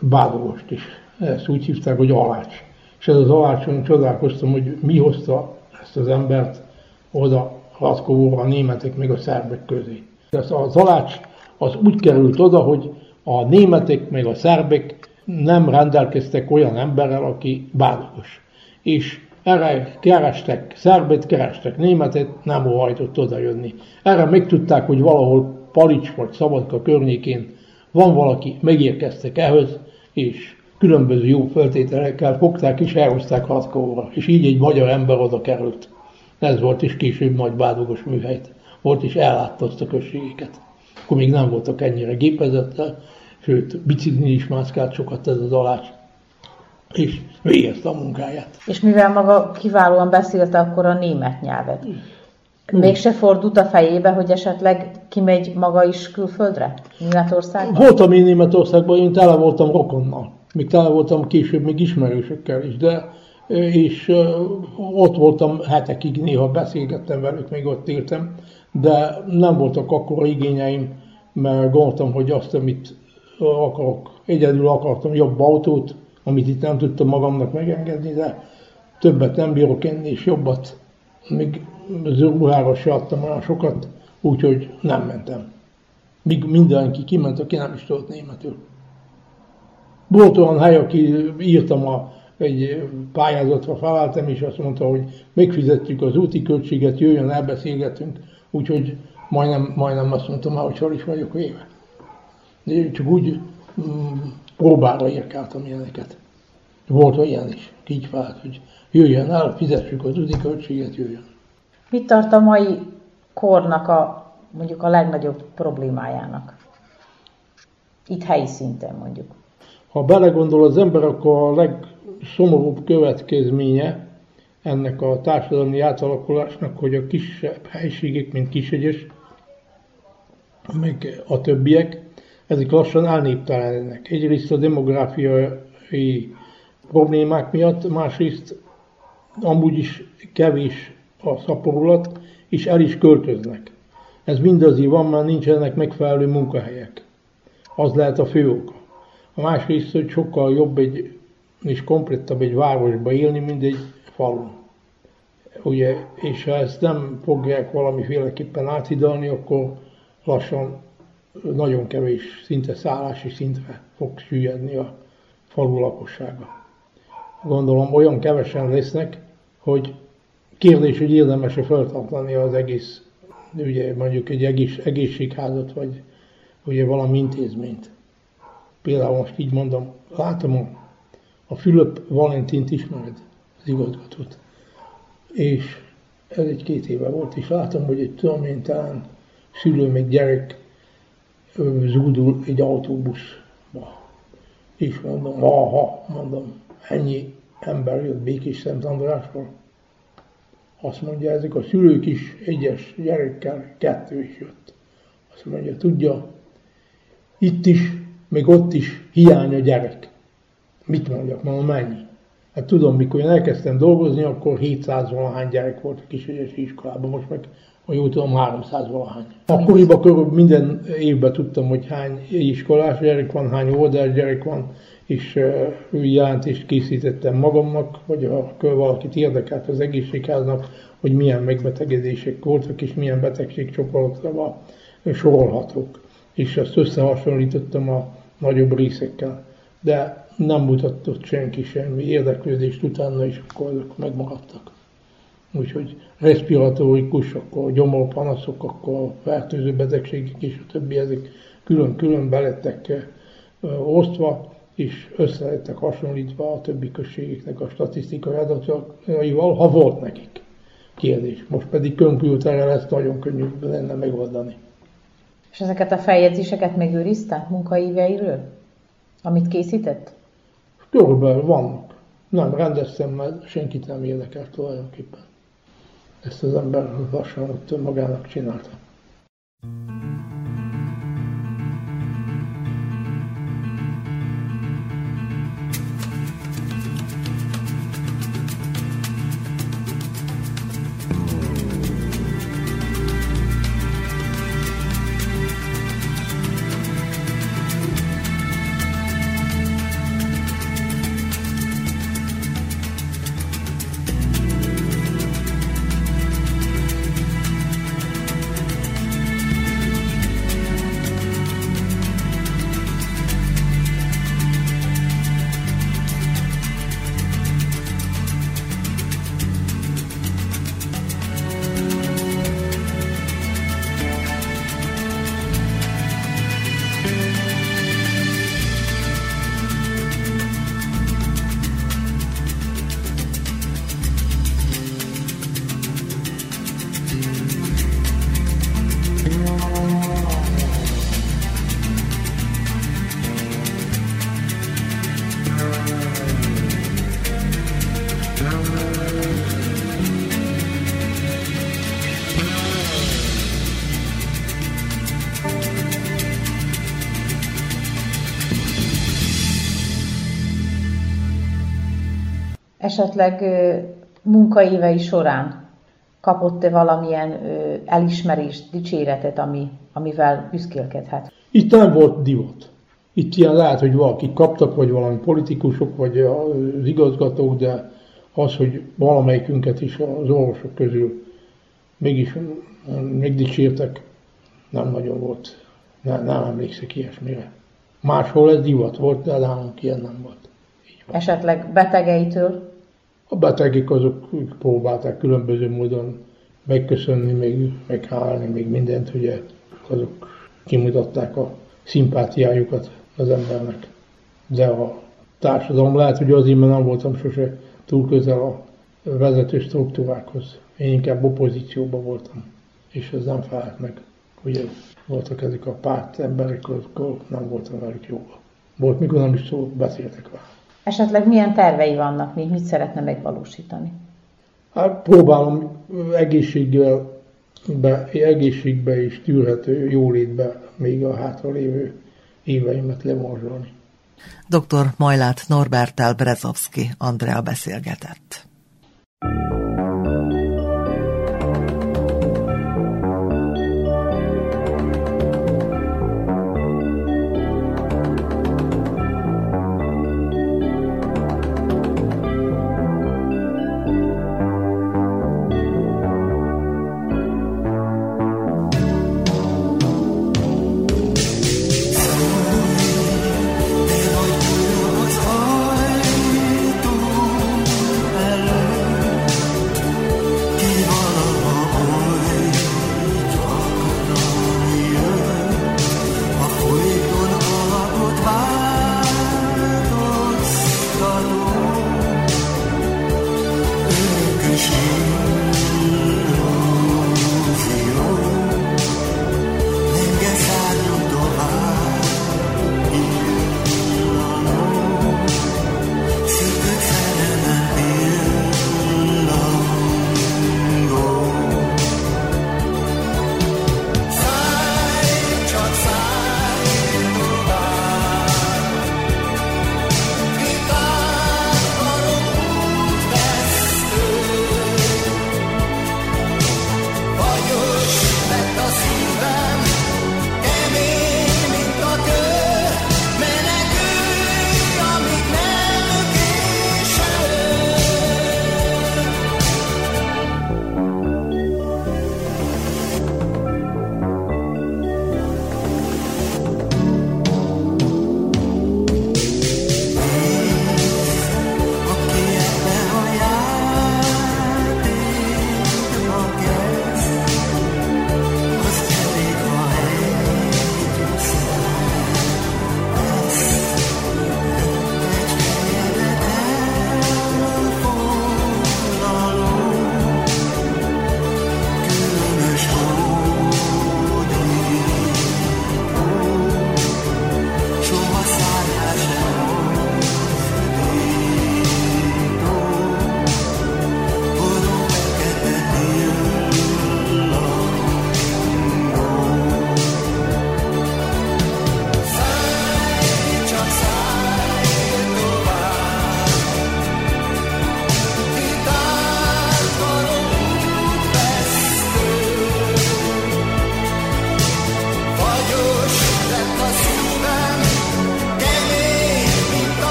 bádogost is, ezt úgy hívták, hogy alács. És ez az alácson csodálkoztam, hogy mi hozta ezt az embert oda Latkovóra a németek meg a szerbek közé. Ez az alács az úgy került oda, hogy a németek meg a szerbek nem rendelkeztek olyan emberrel, aki bádogos. És erre kerestek szerbet, kerestek németet, nem óhajtott oda jönni. Erre megtudták, hogy valahol Palics vagy Szabadka környékén van valaki, megérkeztek ehhez, és különböző jó feltételekkel fogták és elhozták Harkovóra. És így egy magyar ember oda került. Ez volt is később nagy bádogos műhelyt. Volt is ellátta azt a községeket. Akkor még nem voltak ennyire gépezettel, sőt, biciklin is mászkált sokat ez az alács és végezte a munkáját. És mivel maga kiválóan beszélte akkor a német nyelvet, Mégse fordult a fejébe, hogy esetleg kimegy maga is külföldre? Németországban? Voltam én Németországban, én tele voltam rokonnal. Még tele voltam később még ismerősökkel is, de és ott voltam hetekig, néha beszélgettem velük, még ott éltem, de nem voltak akkor igényeim, mert gondoltam, hogy azt, amit akarok, egyedül akartam jobb autót, amit itt nem tudtam magamnak megengedni, de többet nem bírok enni, és jobbat, még ruhára se adtam olyan sokat, úgyhogy nem mentem. Míg mindenki kiment, aki nem is tudott németül. Volt olyan hely, aki írtam a, egy pályázatra, felálltam, és azt mondta, hogy megfizetjük az úti költséget, jöjjön, elbeszélgetünk, úgyhogy majdnem, majdnem azt mondtam hogy hol is vagyok véve. De csak úgy mm, próbára érkáltam ilyeneket. Volt olyan is, így vált, hogy jöjjön el, fizessük az úti költséget, jöjjön. Mit tart a mai kornak a mondjuk a legnagyobb problémájának? Itt helyi szinten mondjuk. Ha belegondol az ember, akkor a legszomorúbb következménye ennek a társadalmi átalakulásnak, hogy a kisebb helységek, mint Kisegyes, meg a többiek, ezek lassan elnéptelenenek. Egyrészt a demográfiai problémák miatt, másrészt amúgy is kevés a szaporulat, és el is költöznek. Ez mindazí van, mert nincsenek megfelelő munkahelyek. Az lehet a fő oka. A másrészt, hogy sokkal jobb egy, és komplettabb egy városba élni, mint egy falun. Ugye, és ha ezt nem fogják valamiféleképpen áthidalni, akkor lassan nagyon kevés, szinte szállási szintre fog süllyedni a falu lakossága. Gondolom olyan kevesen lesznek, hogy kérdés, hogy érdemes-e feltartani az egész, ugye mondjuk egy egész, egészségházat, vagy ugye valami intézményt. Például most így mondom, látom a, a Fülöp Valentint ismered, az igazgatót. És ez egy két éve volt, és látom, hogy egy tudom én talán szülő még gyerek zúdul egy autóbusz Ma. És mondom, aha, mondom, ennyi ember jött Békés Szent Andrásról. Azt mondja, ezek a szülők is egyes gyerekkel, kettő is jött. Azt mondja, tudja, itt is, még ott is hiány a gyerek. Mit mondjak, mondom, mennyi? Hát tudom, mikor én elkezdtem dolgozni, akkor 700 valahány gyerek volt a kisegyesi iskolában, most meg, ha jól tudom, 300 valahány. Akkoriban körül minden évben tudtam, hogy hány iskolás gyerek van, hány oldás gyerek van, és uh, jelentést készítettem magamnak, vagy ha valakit érdekelt az egészségháznak, hogy milyen megbetegedések voltak, és milyen betegségcsoportra sorolhatók. És ezt összehasonlítottam a nagyobb részekkel. De nem mutatott senki semmi érdeklődést utána, és akkor azok megmaradtak. Úgyhogy respiratórikus, akkor gyomorpanaszok, akkor fertőző betegségek és a többi, ezek külön-külön belettek osztva, és össze lettek hasonlítva a többi községeknek a statisztikai adataival, ha volt nekik kérdés. Most pedig kompjúterrel ezt nagyon könnyű lenne megoldani. És ezeket a feljegyzéseket megőrizte munkaíveiről, amit készített? Körülbelül vannak. Nem rendeztem, mert senkit nem érdekel tulajdonképpen. Ezt az ember ott magának csinálta. Esetleg munkaévei során kapott-e valamilyen elismerést, dicséretet, ami, amivel büszkélkedhet? Itt nem volt divat. Itt ilyen lehet, hogy valaki kaptak, vagy valami politikusok, vagy az igazgatók, de az, hogy valamelyikünket is az orvosok közül mégis megdicsértek, nem nagyon volt. Nem, nem emlékszek ilyesmire. Máshol ez divat volt, de nálunk ilyen nem volt. Esetleg betegeitől a betegek azok próbálták különböző módon megköszönni, még meghálni, még mindent, ugye azok kimutatták a szimpátiájukat az embernek. De a társadalom lehet, hogy azért, mert nem voltam sose túl közel a vezető struktúrákhoz. Én inkább opozícióban voltam, és ez nem felelt meg. Ugye voltak ezek a párt emberek, akkor nem voltam velük jóban. Volt, mikor nem is szó, beszéltek vele. Esetleg milyen tervei vannak még, mit szeretne megvalósítani? Hát próbálom egészséggel, be, egészségbe és tűrhető jólétbe még a hátralévő éveimet lemorzsolni. Dr. Majlát Norbertel Brezovski Andrea beszélgetett. thank you